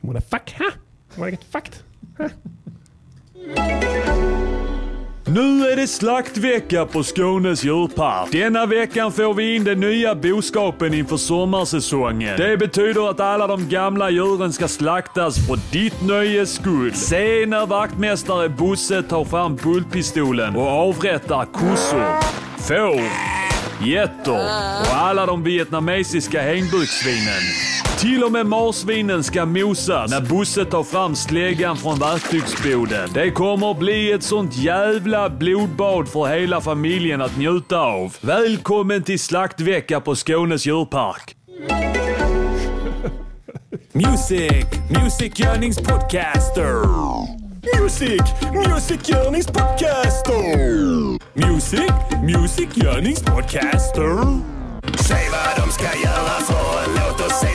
Wanna fuck? Ha? Wanna get fucked? Nu är det slaktvecka på Skånes djurpark. Denna veckan får vi in den nya boskapen inför sommarsäsongen. Det betyder att alla de gamla djuren ska slaktas för ditt nöjes skull. Se när vaktmästare Bosse tar fram bultpistolen och avrättar kossor, får, getter och alla de vietnamesiska hängbukssvinen. Till och med marsvinen ska mosas när Bosse tar fram släggan från verktygsboden. Det kommer bli ett sånt jävla blodbad för hela familjen att njuta av. Välkommen till slaktvecka på Skånes djurpark. Music, Music Yearnings Podcaster. Music, Music Yearnings Podcaster. Music, Music Yearnings Podcaster. Säg vad de ska göra för en låt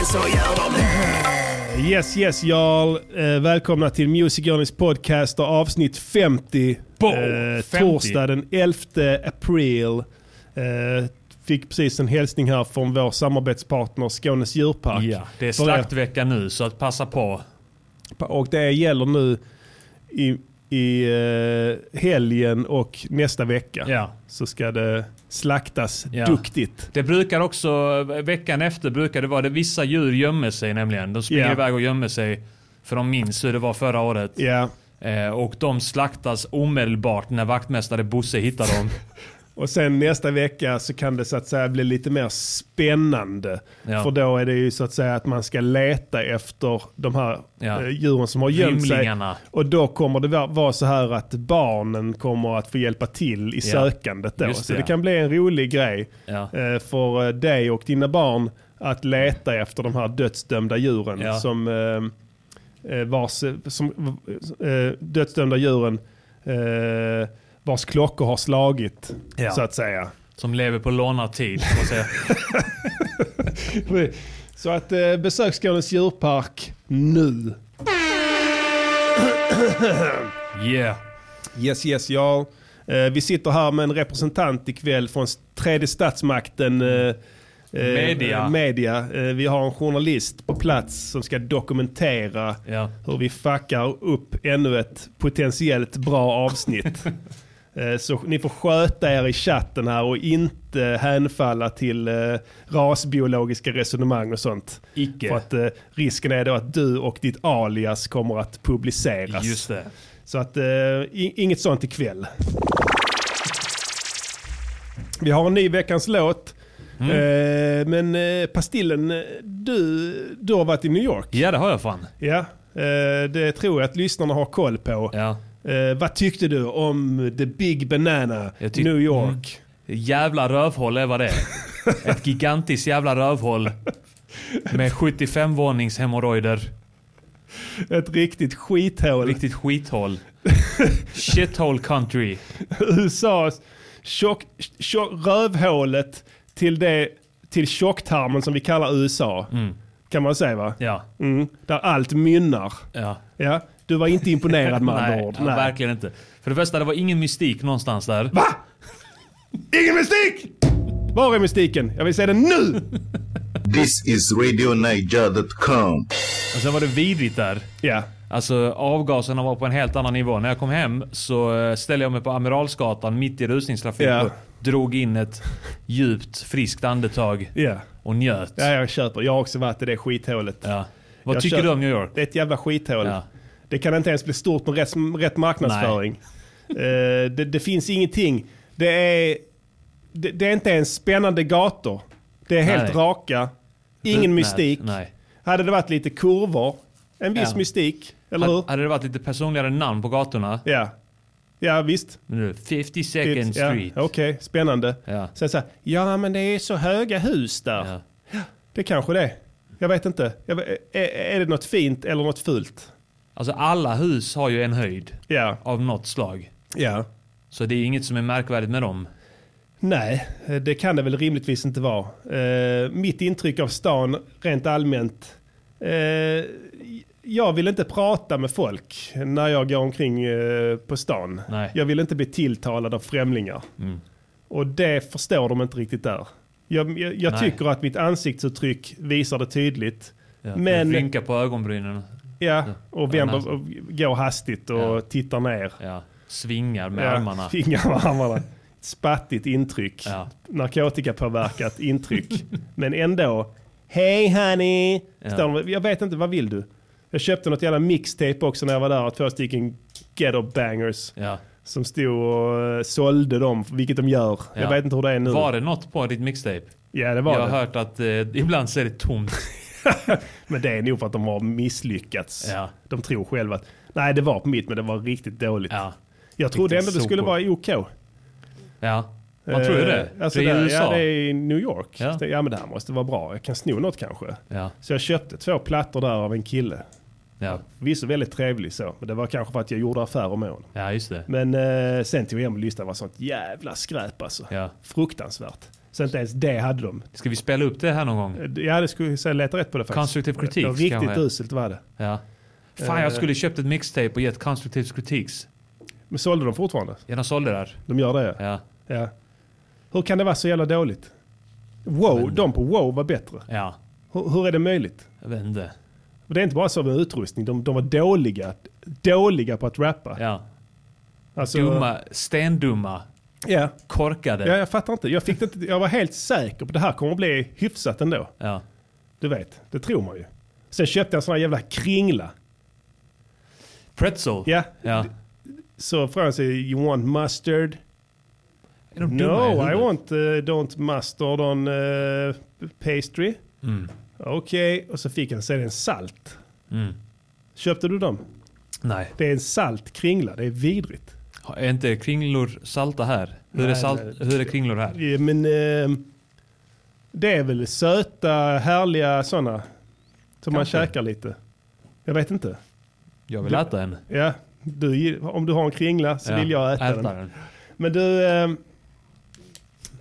så gör de det. Yes, yes, Jarl. Eh, välkomna till Music Journeys podcast och avsnitt 50. Bo, eh, 50. Torsdag den 11 april. Eh, fick precis en hälsning här från vår samarbetspartner Skånes djurpark. Ja, det är slaktvecka nu så att passa på. Och det gäller nu i, i eh, helgen och nästa vecka. Ja. Så ska det slaktas Ja. duktigt. Det brukar också, veckan efter brukar det vara det vissa djur gömmer sig nämligen. De springer Ja. iväg och gömmer sig för de minns hur det var förra året. Ja. Eh, och de slaktas omedelbart när vaktmästare Bosse hittar dem. Och sen nästa vecka så kan det så att säga bli lite mer spännande. Ja. För då är det ju så att säga att man ska leta efter de här Ja. eh, djuren som har gömt sig. Och då kommer det va- vara så här att barnen kommer att få hjälpa till i Ja. sökandet då. Just så det, det kan bli en rolig grej eh, för eh, dig och dina barn att leta efter de här dödsdömda djuren. Som, eh, vars, som, eh, dödsdömda djuren eh, vars klockor har slagit, Ja. så att säga. Som lever på lånad tid. Så att eh, besök Skånes djurpark nu. Yeah. Yes, yes, ja. Eh, vi sitter här med en representant ikväll från tredje statsmakten. Eh, eh, Media. media. Eh, vi har en journalist på plats som ska dokumentera Ja. hur vi fuckar upp ännu ett potentiellt bra avsnitt. Eh, Så ni får sköta er i chatten här och inte hänfalla till eh, rasbiologiska resonemang och sånt. Icke. För att eh, risken är då att du och ditt alias kommer att publiceras. Just det. Så att inget sånt ikväll. Vi har en ny veckans låt. Mm. Men Pastillen, du, du har varit i New York. Ja, det har jag fan. Ja, det tror jag att lyssnarna har koll på. Ja. Eh, vad tyckte du om The Big Banana, New York? Jävla rövhål är vad det är. Ett gigantiskt jävla rövhål. Med 75 vånings hemorrojder. Ett riktigt skithål. Riktigt skithål. Shithole country. USAs tjock, tjock, rövhålet till, det, till tjocktarmen som vi kallar USA. Kan man säga va? Ja. Mm, där allt mynnar. Ja. Ja, du var inte imponerad med andra Nej, ord. ja, verkligen inte. För det första, det var ingen mystik någonstans där. Va? Ingen mystik! Var är mystiken? Jag vill se den nu! This is RadioNiger.com. Och sen var det vidrigt där. Ja. Alltså avgaserna var på en helt annan nivå. När jag kom hem så eh, ställde jag mig på Amiralsgatan mitt i rusningstrafik Ja. och drog in ett djupt friskt andetag Ja. och njöt. ja, jag köper. Jag har också varit i det skithålet. Ja. Vad Jag tycker kör- du om New York? Det är ett jävla skithål. Ja. Det kan inte ens bli stort med rätt, rätt marknadsföring. Eh, det, det finns ingenting. Det är, det, det är inte ens spännande gator. Det är helt Nej. raka. Ingen mystik. Nej. Hade det varit lite kurvor, en viss Ja. mystik. Eller hur? Hade, hade det varit lite personligare namn på gatorna? Ja. Ja, visst. Nu, 52nd ja, Street. Okej, spännande. Ja. Sen så här, ja men det är så höga hus där. Ja. Det kanske det är. Jag vet inte. Jag vet, är, är det något fint eller något fult? Alltså alla hus har ju en höjd Ja. av något slag. Ja. Så det är inget som är märkvärdigt med dem. Nej, det kan det väl rimligtvis inte vara. Eh, mitt intryck av stan rent allmänt. Eh, jag vill inte prata med folk när jag går omkring eh, på stan. Nej. Jag vill inte bli tilltalad av främlingar. Mm. Och det förstår de inte riktigt där. Jag, jag, jag tycker att mitt ansiktsuttryck visar det tydligt. Ja. Men- Rynka på ögonbrynen. Ja, och vänder och går hastigt och Ja. tittar ner. Ja. Svingar med Ja, armarna. Fingrar med armarna. Spattigt intryck. Ja. Narkotikapåverkat intryck. Men ändå. Hej honey! Ja. Jag vet inte, vad vill du? Jag köpte något jävla mixtape också när jag var där. Två stycken ghetto bangers. Ja. Som stod och eh, sålde dem, vilket de gör. Jag Ja. vet inte hur det är nu. Var det något på ditt mixtape? Ja det var jag har det. hört att eh, ibland så är det tomt. Men det är nog för att de har misslyckats. Ja. De tror själva att, nej det var på mitt men det var riktigt dåligt. Ja. Jag trodde ändå det skulle sopor. vara OK. Ja. Man tror ju det. Eh, Alltså det är där, i USA. Ja, det är i New York. Ja. Ja. men det här måste vara bra. Jag kan sno något kanske. Ja. Så jag köpte två plattor där av en kille. Ja. Visst väldigt trevlig så. Men det var kanske för att jag gjorde affärer med honom. ja, just det. Men eh, sen tog jag hem och lyssnade. Var sånt jävla skräp alltså. Ja. Fruktansvärt. Så inte ens det hade de. Ska vi spela upp det här någon gång? Eh, Ja, det skulle jag leta rätt på det faktiskt. Constructive critiques Det var riktigt kanske? uselt var det. Ja. Fan, Eh. jag skulle köpt ett mixtape och gett Constructive Critiques. Men sålde de fortfarande? Ja, de sålde där. De gör det Ja. ja. Hur kan det vara så jävla dåligt? Wow, de på wow var bättre. Ja. Hur, hur är det möjligt? Jag vet inte. Det är inte bara så med utrustning, de, de var dåliga. Dåliga på att rappa. Ja. Alltså, Dumma, stendumma, Ja. korkade. ja, jag fattar inte. Jag, fick inte. jag var helt säker på att det här kommer att bli hyfsat ändå. Ja. Du vet, det tror man ju. Sen köpte jag en sån här jävla kringla. Pretzel. Ja, Ja. så han sig, you want mustard? No, I want uh, don't mustard on uh, pastry. Mm. Okej, och så fick han sedan en salt. Mm. Köpte du dem? Nej. Det är en salt kringla, det är vidrigt. Är inte kringlor salta här? Hur, är, Nej, salt, nej. hur är kringlor här? Ja, Men eh, det är väl söta, härliga sådana. Som man käkar lite. Jag vet inte. Jag vill Du- äta en. Ja, du, om du har en kringla så Ja, vill jag äta, den. Men du, eh,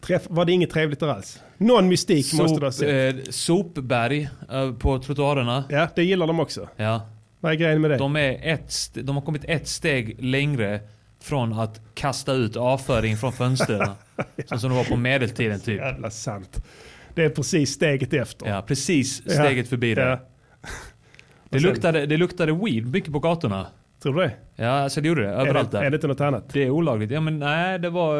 träff, var det inget trevligt där alls? Någon mystik måste du ha Sop, sett. eh, sopberg eh, på trottoarerna. Ja, det gillar de också. Ja. Vad är grejen med det? De, är ett, de har kommit ett steg längre från att kasta ut avföring från fönstren. Som som det var på medeltiden typ. Jävla sant. Det är precis steget efter. Ja, precis Ja. steget förbi det. Ja. Det, sen- luktade, det luktade weed mycket på gatorna. Tror du det? Ja, alltså det gjorde det. Är Överallt det, där. är det inte något annat? Det är olagligt. Ja men nej, det var...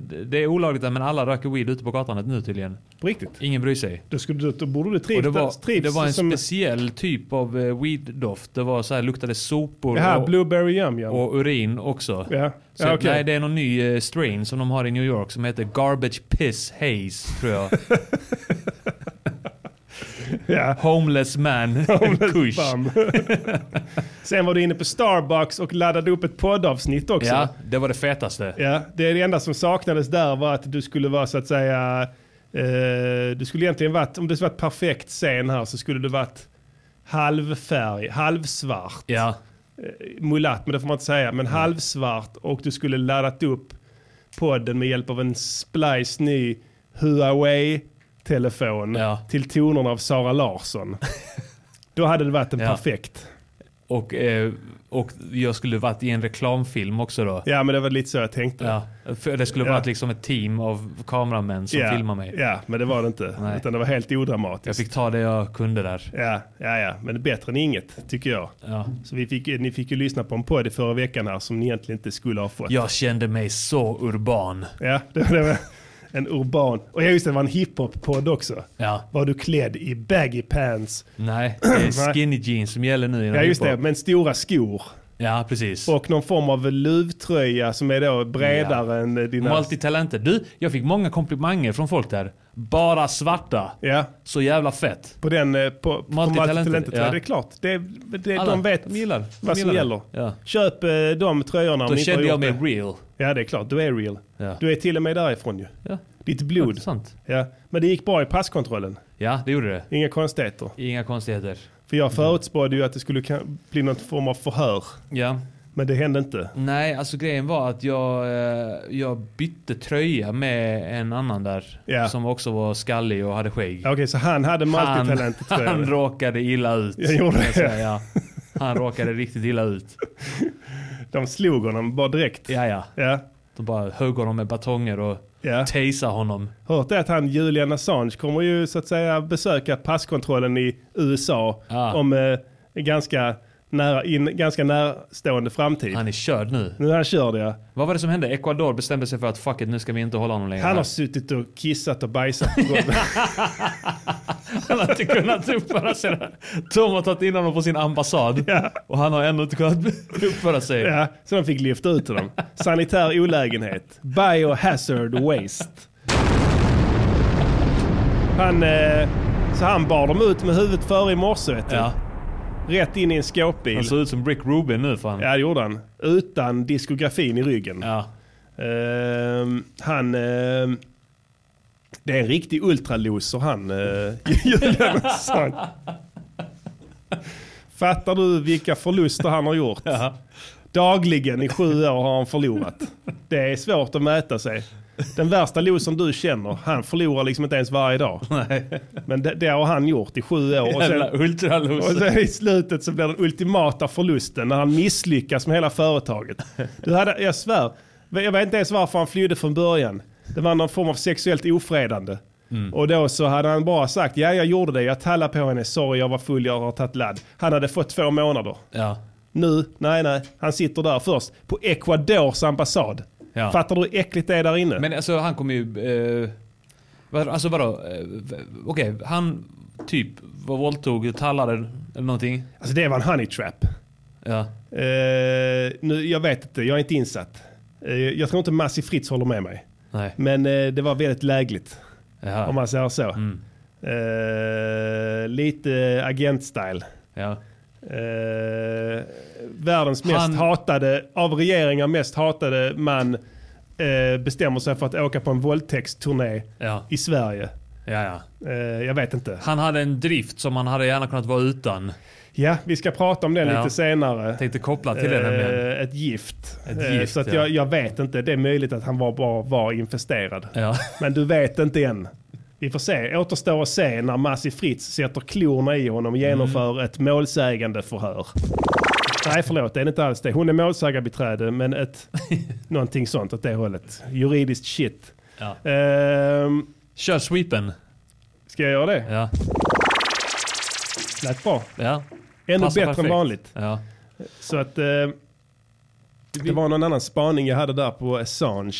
Det, det är olagligt där, men alla röker weed ute på gatan nu tydligen. På riktigt? Ingen bryr sig. Då, skulle då borde du trivas. det var, trivs det var en som, speciell typ av eh, weed-doft. Det var så här, luktade sopor här, och, blueberry yum yum. och urin också. ja, Så ja okej. nej, det är någon ny eh, strain som de har i New York som heter Garbage Piss Haze, tror jag. ja. Homeless man kush. Bam. Sen var du inne på Starbucks och laddade upp ett poddavsnitt också. Ja, det var det fetaste. Ja, det, är det enda som saknades där var att du skulle vara så att säga, eh, du skulle egentligen varit, om det skulle varit perfekt scen här så skulle du varit halvfärg, halvsvart. Ja, Mulatt, men det får man inte säga, men halvsvart och du skulle laddat upp podden med hjälp av en splice ny Huawei-telefon Ja. till tonerna av Sara Larsson. Då hade det varit en Ja. perfekt. och, eh, och jag skulle varit i en reklamfilm också då. Ja, men det var lite så jag tänkte. Ja, för det skulle Ja. varit liksom ett team av kameramän som ja. filmar mig. Ja, men det var det inte. Nej. Utan det var helt odramatiskt. Jag fick ta det jag kunde där. Ja, ja, ja, men bättre än inget tycker jag. Ja. Så vi fick, ni fick ju lyssna på en podd i förra veckan här som ni egentligen inte skulle ha fått. Jag kände mig så urban. Ja, det, det var en urban. Och ja, just det, det var en hiphop-podd också. Ja. Var du klädd i baggy pants? Nej, det är skinny jeans som gäller nu inom Ja, just det, men stora skor. Ja, precis. Och någon form av luvtröja som är då bredare än eh, dina... Multitalenter. Du, jag fick många komplimanger från folk där. Bara svarta. Ja, Så jävla fett. på den... eh, På, på multitalented, ja. Det är klart. Det, det, Alla, de vet de gillar, de vad som gäller. Ja. Köp eh, de tröjorna om Då inte har kände jag gjort mig det. real. Ja, det är klart. Du är real. Ja. Du är till och med därifrån ju. Ja. Ditt blod. Sant. Ja. Men det gick bra i passkontrollen. Ja, det gjorde det. Inga konstigheter. Inga konstigheter. För jag förutspådde ju att det skulle bli någon form av förhör. Ja. Men det hände inte. Nej, alltså grejen var att jag, eh, jag bytte tröja med en annan där. Ja. Som också var skallig och hade skägg. Okej, så han hade han, multitalentet tror han jag. råkade illa ut. Jag gjorde det. säga, ja. Han råkade riktigt illa ut. De slog honom bara direkt. Ja, ja. Ja. De bara högg honom med batonger och ja. tasade honom. Hört det att han Julian Assange kommer ju så att säga besöka passkontrollen i USA Ja. om eh, ganska, nära, in, ganska närstående framtid. Han är körd nu. Nu är han körd ja. Vad var det som hände? Ecuador bestämde sig för att fuck it, nu ska vi inte hålla honom längre. Han har suttit och kissat och bajsat på golvet. Han har inte kunnat uppföra sig. Tom har tagit in honom på sin ambassad. Ja. Och han har ändå inte kunnat uppföra sig. ja, så de fick lyfta ut honom. Sanitär olägenhet. Biohazard waste. Han, eh, så han bar dem ut med huvudet före i morse vet du. Ja. Rätt in i en skåpbil. Han ser ut som Rick Rubin nu fan. Ja det gjorde han. Utan diskografin i ryggen. Ja. Ehm, han... ehm, det är en riktig ultraloser han, uh, Julian. Fattar du vilka förluster han har gjort? Dagligen i sju år har han förlorat. Det är svårt att mäta sig. Den värsta losern du känner, han förlorar liksom inte ens varje dag. Men det, det har han gjort i sju år. Och sen, och sen i slutet så blir den ultimata förlusten när han misslyckas med hela företaget. Du hade, jag svär, jag vet inte ens varför han flydde från början. Det var någon form av sexuellt ofredande. Och då så hade han bara sagt, ja jag gjorde det, jag tallade på henne, sorry jag var full, jag har tagit ladd. Han hade fått två månader. Ja. Nu, nej nej, han sitter där först på Ecuadors ambassad. Ja. Fattar du hur äckligt det är där inne? Men alltså han kommer ju... Eh, alltså vadå? Eh, Okej, han typ var våldtog, tallade eller någonting. Alltså det var en honey trap. Ja. Eh, nu, jag vet inte, jag är inte insatt. Eh, jag tror inte Massi Fritz håller med mig. Nej. Men eh, det var väldigt lägligt, Jaha. om man säger så. Mm. Eh, lite agent-style. Ja. Världens mest Han- hatade, av regeringar mest hatade man eh, bestämmer sig för att åka på en våldtäktsturné Ja. i Sverige. Ja, ja. Eh, jag vet inte. Han hade en drift som han hade gärna kunnat vara utan. Ja, vi ska prata om det Ja. lite senare. Tänkte koppla till det nämligen. Eh, ett gift. Ett Eh, gift, så att ja. jag, jag vet inte. Det är möjligt att han var, bara var infesterad. Ja. Men du vet inte än. Vi får se. Återstår att se när Massi Fritz sätter klorna i honom och genomför Mm. ett målsägande förhör. Nej förlåt, det är inte alls det. Hon är målsägarbiträde men ett, någonting sånt åt det hållet. Juridiskt shit. Ja. Ehm, Kör sweepen. ska jag göra det? Ja. Lät bra. Ja. Ännu Passar bättre än perfekt. vanligt. Ja. Så att eh, det var någon annan spaning jag hade där på Assange.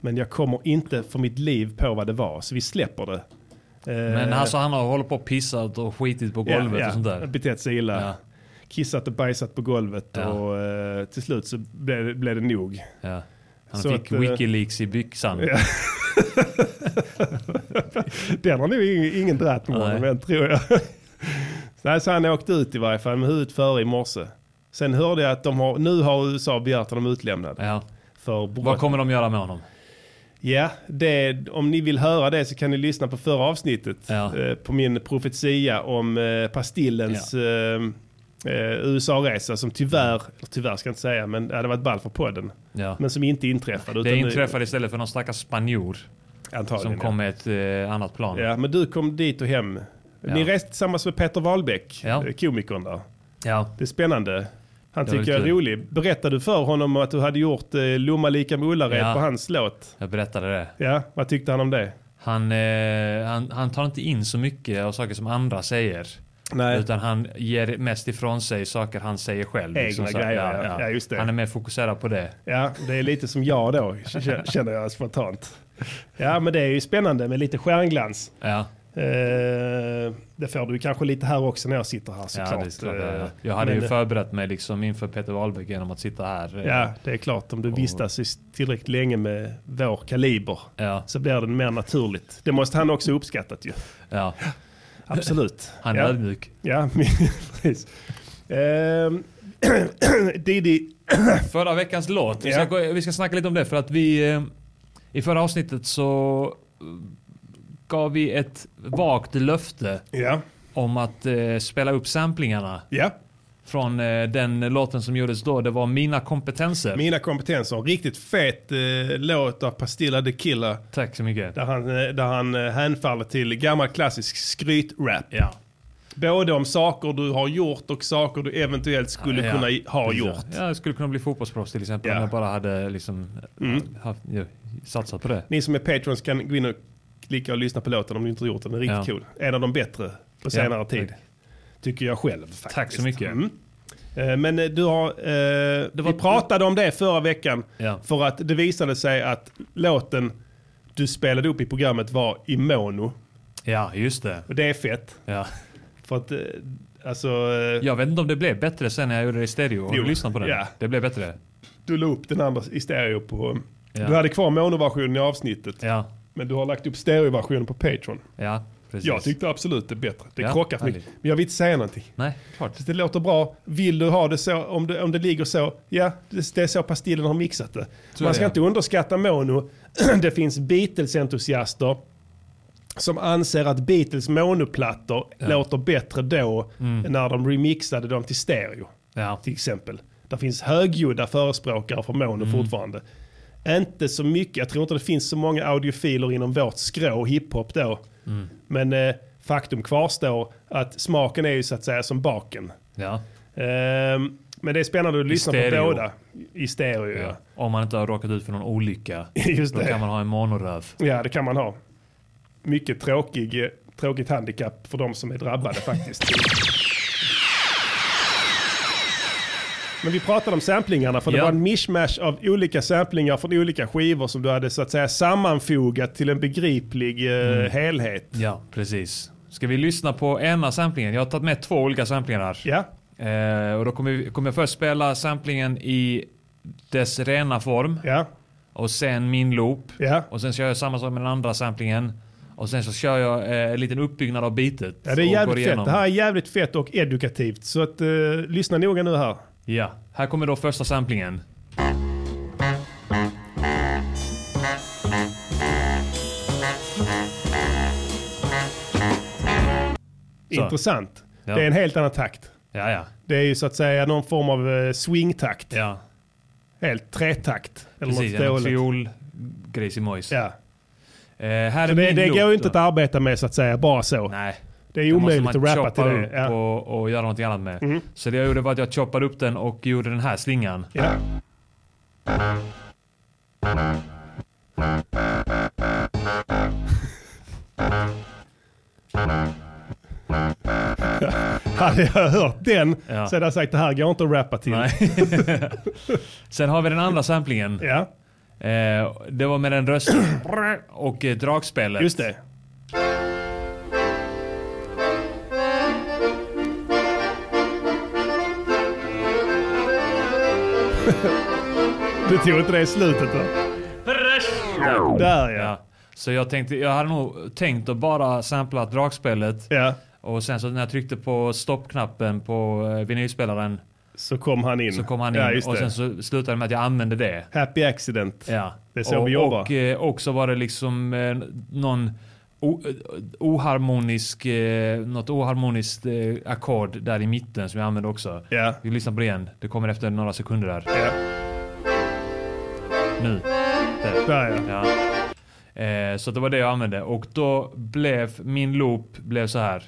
Men jag kommer inte för mitt liv på vad det var, så vi släpper det. Eh, Men alltså han har hållit på och pissat och skitit på golvet och sånt där. Betett sig illa. Ja. Kissat och bajsat på golvet Ja. och eh, till slut så blev, blev det nog. Ja. Han Så fick att, eh, Wikileaks i byxan. Ja. Den har nog ingen, ingen dratt med honom än tror jag. Nej, så han åkte ut i varje fall med huvudet före i morse. Sen hörde jag att de har, nu har USA begärt honom utlämnad. Ja. För brott. Vad kommer de göra med honom? Ja, det, om ni vill höra det så kan ni lyssna på förra avsnittet. Ja. Eh, på min profetia om eh, Pastillens eh, eh, USA-resa som tyvärr, tyvärr ska jag inte säga, men det hade varit ball för podden. Ja. Men som inte inträffade. Det inträffade istället för någon stackars spanjor antagligen, som kom med ett eh, annat plan. ja. men du kom dit och hem. Ni Ja. reste tillsammans med Peter Wahlbeck, Ja. eh, komikern där. Ja. Det är spännande. Han tycker jag är rolig. Berättade du för honom att du hade gjort eh, Lomma lika med Ullared Ja. på hans låt? Jag berättade det. Ja, vad tyckte han om det? Han, eh, han, han tar inte in så mycket av saker som andra säger. Nej. Utan han ger mest ifrån sig saker han säger själv. Egna så- grejer, ja. Ja, just det. Han är mer fokuserad på det. Ja, det är lite som jag då, känner jag spontant. Ja, men det är ju spännande med lite stjärnglans. Ja, Eh, det får du kanske lite här också när jag sitter här ja såklart. Ja, Eh, ja. Jag hade men ju förberett mig liksom inför Peter Wahlbeck genom att sitta här. eh, Ja, det är klart. Om du vistas i tillräckligt länge med vår kaliber Ja, så blir det mer naturligt. Det måste han också uppskattat ju. ja. Absolut. Han är ja. ödmjuk. Ja, precis. Ehm, Didi, Förra veckans låt. Vi ska, Ja. gå, vi ska snacka lite om det för att vi eh, i förra avsnittet så eh, gav vi ett vagt löfte ja, om att eh, spela upp samplingarna ja. Från eh, den låten som gjordes då. Det var Mina kompetenser. Mina kompetenser. Riktigt fet eh, låt av Pastilla the Killer. Tack så mycket. Där han, eh, där han eh, hänfaller till gammal klassisk skrytrap. Ja. Både om saker du har gjort och saker du eventuellt skulle Ja, kunna i- ha gjort. Ja, jag skulle kunna bli fotbollsproffs till exempel Ja. Mm. om jag bara hade liksom haft, ja, satsat på det. Ni som är patrons kan gå in och klicka och lyssna på låten om ni inte har gjort den. Den är riktigt Ja. cool. En av de bättre på senare Ja, tid. Tycker jag själv faktiskt. Tack så mycket. Mm. Eh, Men eh, du har, eh, vi pratade om det förra veckan. Ja. För att det visade sig att låten du spelade upp i programmet var i mono. Ja, just det. Och det är fett. Ja. För att, eh, alltså, Jag vet inte om det blev bättre sen när jag gjorde det i stereo. Har du lyssnat på den? ja. Det blev bättre. du la upp den andra i stereo på... Ja. Du hade kvar monoversionen i avsnittet. Ja, Men du har lagt upp stereoversionen på Patreon. ja precis. Jag tyckte absolut det är bättre. Det Ja, krockar för mycket. Men jag vill inte säga någonting. Nej, klart. Det låter bra. Vill du ha det så, om det, om det ligger så, ja, det, det är så Pastillen har mixat det. Så Man ska det. inte underskatta mono. det finns Beatles-entusiaster som anser att Beatles monoplattor låter bättre då Mm. när de remixade dem till stereo, Ja. till exempel. Det finns högljudda förespråkare för mono Mm. fortfarande. Inte så mycket, jag tror inte det finns så många audiofiler inom vårt skrå hiphop då. Mm. Men eh, faktum kvarstår att smaken är ju så att säga som baken. Ja. Ehm, men det är spännande att lyssna på stereo. båda i stereo. Ja. Om man inte har råkat ut för någon olycka. Just Då det. kan man ha en monoröv. ja, det kan man ha. Mycket tråkig, tråkigt handikapp för de som är drabbade faktiskt. Men vi pratade om samplingarna för det Ja. var en mishmash av olika samplingar från olika skivor som du hade så att säga sammanfogat till en begriplig eh, Mm. helhet. Ja, precis. Ska vi lyssna på ena samplingen? Jag har tagit med två olika samplingar. Ja, Eh, och då kommer, vi, kommer jag först spela samplingen i dess rena form. ja, Och sen min loop. ja. Och sen kör jag samma sak med den andra samplingen. Och sen så kör jag eh, en liten uppbyggnad av beatet. ja det är jävligt fett. Det här är jävligt fett och edukativt. Så att, eh, lyssna noga nu här. Ja, här kommer då första samplingen. Så. Intressant. Ja. Det är en helt annan takt. Ja, ja. Det är ju så att säga någon form av eh, swingtakt. Ja, Helt tretakt. Eller precis. något En fiol, i mojs. Ja. Eh, här är Så det, min det loop går ju inte att arbeta med så att säga bara så. Nej. Det är omöjligt att rappa till det. Ja. och, och göra någonting annat med. Mm. Så det jag gjorde var att jag choppade upp den och gjorde den här slingan. Ja. Hade jag hört den Ja. så hade jag sagt det här går inte att rappa till. Sen har vi den andra samplingen. Ja, Eh, det var med den röst och eh, dragspelet. just det. Du tog inte det i slutet va? Där ja. Så jag tänkte, jag hade nog tänkt att bara sampla dragspelet Ja, och sen så när jag tryckte på stoppknappen på eh, vinylspelaren så kom han in. så kom han in Ja, och sen så slutade det med att jag använde det. Happy accident. Ja. Det är så och, vi jobbar. Och eh, också var det liksom eh, någon o, eh, oharmonisk, eh, något oharmoniskt eh, ackord där i mitten som jag använde också. Ja, Vi lyssnar på det igen. Det kommer efter några sekunder där. ja. Nu. Där. Där ja. Ja. Eh, så det var det jag använde och då blev min loop blev så här.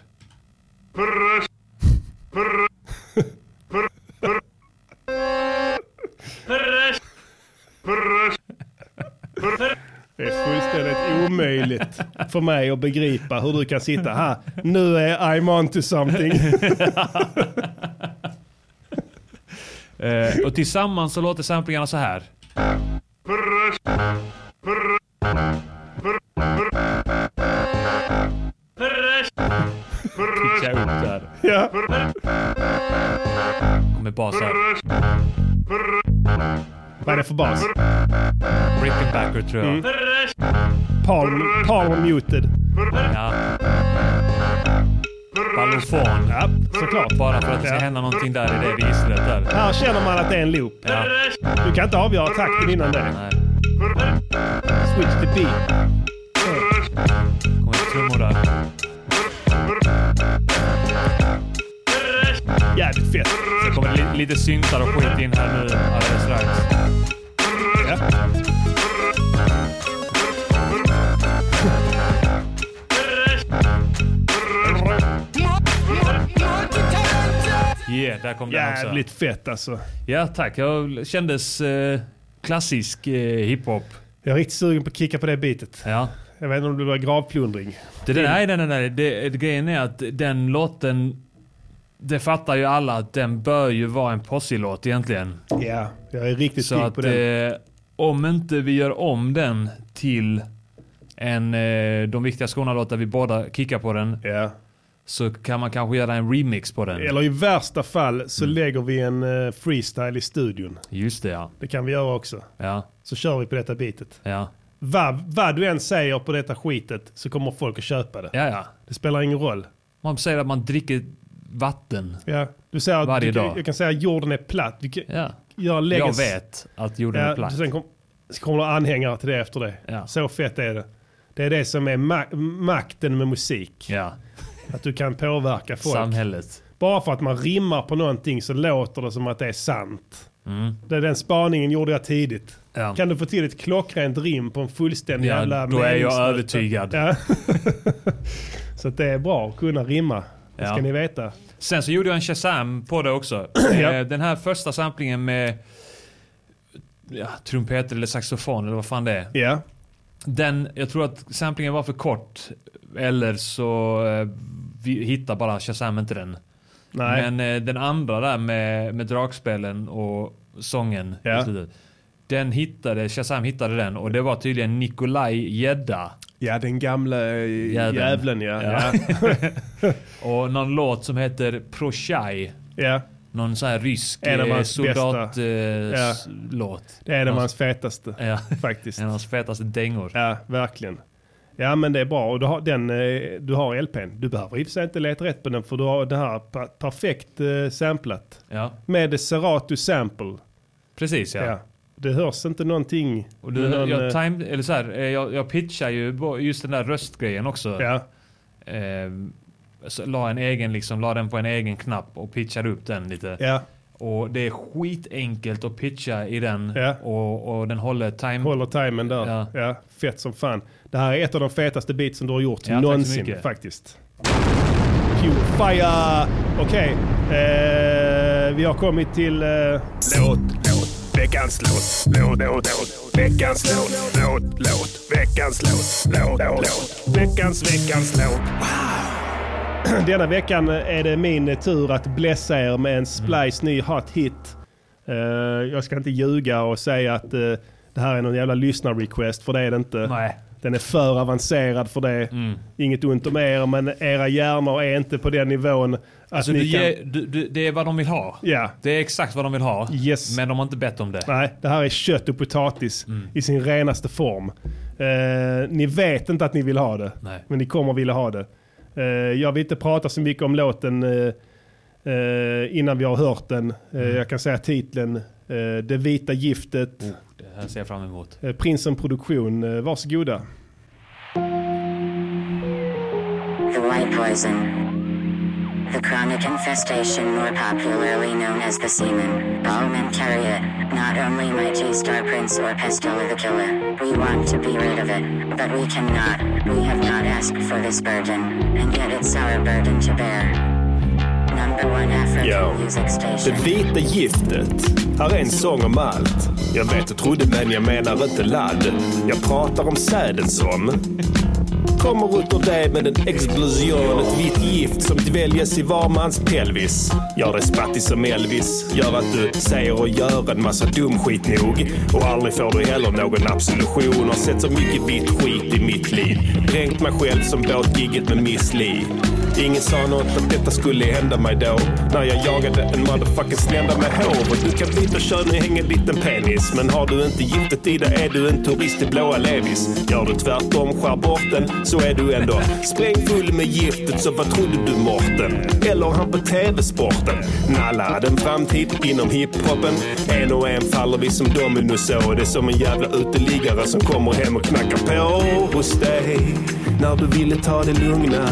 Det är fullständigt omöjligt för mig att begripa hur du kan sitta här. Nu är I'm on to something. Eh, och tillsammans så låter samplingarna så här. Pitcha upp där. Ja, Kommer bas här. Vad är det för bas? Rickenbacker tror jag. Palm, palm muted. Ja. Ballofon. Ja, såklart. Bara för att det ska hända någonting där i det registret där. Här känner man att det är en loop. Ja. Du kan inte avgöra takten innan det. Nej. Switch to beat. Kommer trummor där. Jävligt fett. Lite syntar och skit in här nu alldeles strax. Ja. Yeah, där kom den också. Jävligt fett alltså. Ja, tack. Jag kändes eh, klassisk eh, hiphop. Jag är riktigt sugen på att kicka på det bitet. Ja. Jag vet inte om det var gravplundring. Det, nej, nej, nej, nej. Det, det, grejen är att den låten det fattar ju alla att den bör ju vara en Posse-låt egentligen. Ja, jag är riktigt pigg på den. eh, om inte vi gör om den till en eh, De viktiga skorna-låt där vi båda kickar på den Ja. så kan man kanske göra en remix på den. Eller i värsta fall så Mm. lägger vi en eh, freestyle i studion. Just det ja. Det kan vi göra också. Ja, Så kör vi på detta bitet. ja. Vad, vad du än säger på detta skitet så kommer folk att köpa det. Ja, ja. Det spelar ingen roll. Man säger att man dricker vatten. Ja. Du säger att Varje du, dag. Jag kan säga att jorden är platt. Vi kan, Ja. jag, lägger, Jag vet att jorden är Ja, platt. sen kom, så kommer det anhängare till det efter det. Ja. Så fett är det. Det är det som är ma- makten med musik. Ja, Att du kan påverka folk. samhället. Bara för att man rimmar på någonting så låter det som att det är sant. Mm. Det, den spaningen gjorde jag tidigt. Ja. Kan du få till ett klockrent rim på en fullständig Ja, jävla då är jag övertygad. Ja. så det är bra att kunna rimma. Det ska ni veta. Sen så gjorde jag en Shazam på det också. Ja. Eh, Den här första samplingen med ja, trumpet eller saxofon eller vad fan det är. Ja, Den, jag tror att samplingen var för kort. Eller så eh, vi hittar bara Shazam inte den. nej. Men eh, den andra där med, med dragspelen och sången. Ja. Den hittade, Shazam hittade den och det var tydligen Nikolaj Gädda. Ja, den gamla eh, Jäveln. jävlen ja. Ja. Ja. Och någon låt som heter Proshai. ja. Någon sån här rysk eh, soldatlåt. Eh, Ja. Det är en av hans fetaste Ja, faktiskt. en av hans fetaste dängor. Ja, verkligen. Ja men det är bra och du har, den, eh, du har LPn. Du behöver i och för sig inte leta rätt på den för du har det här per- perfekt samplat. Ja, Med Serato sample. precis ja. Ja. Det hörs inte någonting. Och du, någon, jag, eh, time, eller så här, eh, jag, jag pitchar ju just den där röstgrejen också. ja, Eh, så la, en egen, liksom, la den på en egen knapp och pitchade upp den lite. ja, Och det är skitenkelt att pitcha i den Ja. och, och den håller time. håller timern där. Ja. Ja. fett som fan. Det här är ett av de fetaste beatsen du har gjort Ja, någonsin faktiskt. Pure fire! Okej, eh, vi har kommit till... Eh, Låt, låt, veckans låt. Låt, låt, låt, veckans låt. Låt, låt, veckans låt. Låt, låt, veckans, veckans låt. Denna veckan är det min tur att blessa er med en Splice ny hot hit. Eh, jag ska inte ljuga och säga att eh, det här är någon jävla lyssnar-request, för det är det inte. Nej. Den är för avancerad för det. Mm. Inget ont om er, men era hjärnor är inte på den nivån att Alltså, ni kan... ger, du, du, det är vad de vill ha. Ja, Det är exakt vad de vill ha. Yes. Men de har inte bett om det. nej, det här är kött och potatis Mm. i sin renaste form. Eh, ni vet inte att ni vill ha det, Nej. men ni kommer vilja ha det. Eh, jag vill inte prata så mycket om låten eh, eh, innan vi har hört den. Eh, Mm. Jag kan säga titeln, eh, Det vita giftet, Oh, det här ser jag fram emot. eh, Prinsen Produktion. Eh, varsågoda. The white poison. The chronic infestation, more popularly known as the semen. All men carry it. Not only mighty star prince or Pestilla the killer. We want to be rid of it, but we cannot. We have not asked for this burden, and yet it's our burden to bear. Yo. Det vita giftet. Här är en sång om allt. Jag vet du trodde men jag menar inte ladd. Jag pratar om säden som kommer ut ur dig med en explosion. Ett vitt gift som dväljes i var mans pelvis. Gör dig spattig som Elvis. Gör att du säger och gör en massa dum skit nog. Och aldrig får du heller någon absolution. Har sett så mycket vitt skit i mitt liv. Dränkt mig själv som båtgigget med Miss Li. Ingen sa något att detta skulle hända mig då. När jag jagade en motherfucking slända med hår. Och du kan byta kön och hänga en liten penis. Men har du inte giftet i dig är du en turist i blåa levis. Gör du tvärtom, skär bort den, så är du ändå sprängfull med giftet. Så vad trodde du Morten? Eller han på TV-sporten? Nalla hade en framtid inom hiphopen. En och en faller vi som dominos så. Det är som en jävla uteliggare som kommer hem och knackar på hos dig. När du ville ta det lugna.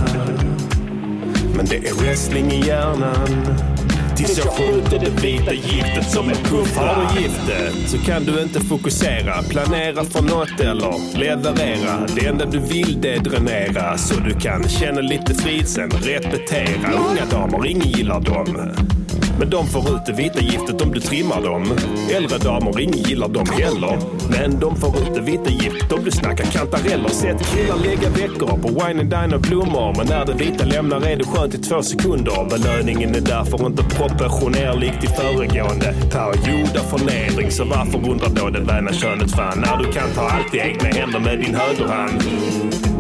Men det är wrestling i hjärnan. Tills jag skjuter det vita giftet som en puff Har du giftet så kan du inte fokusera Planera för något eller leverera. Det enda du vill det är dränera. Så du kan känna lite frid sen repetera. Unga damer, ingen gillar dem. Men de får ut det vita giftet om du trimmar dem. Äldre damer, ingen gillar dem heller. Men de får ut det vita giftet om du snackar kantareller. Sett killar lägga veckor på wine and dine och blommor. Men när det vita lämnar är du skönt i två sekunder. Belöningen är därför inte proportionerlig till föregående period av förnedring. Så varför undrar då det väna könet fan? När du kan ta allt i egna händer med din högerhand.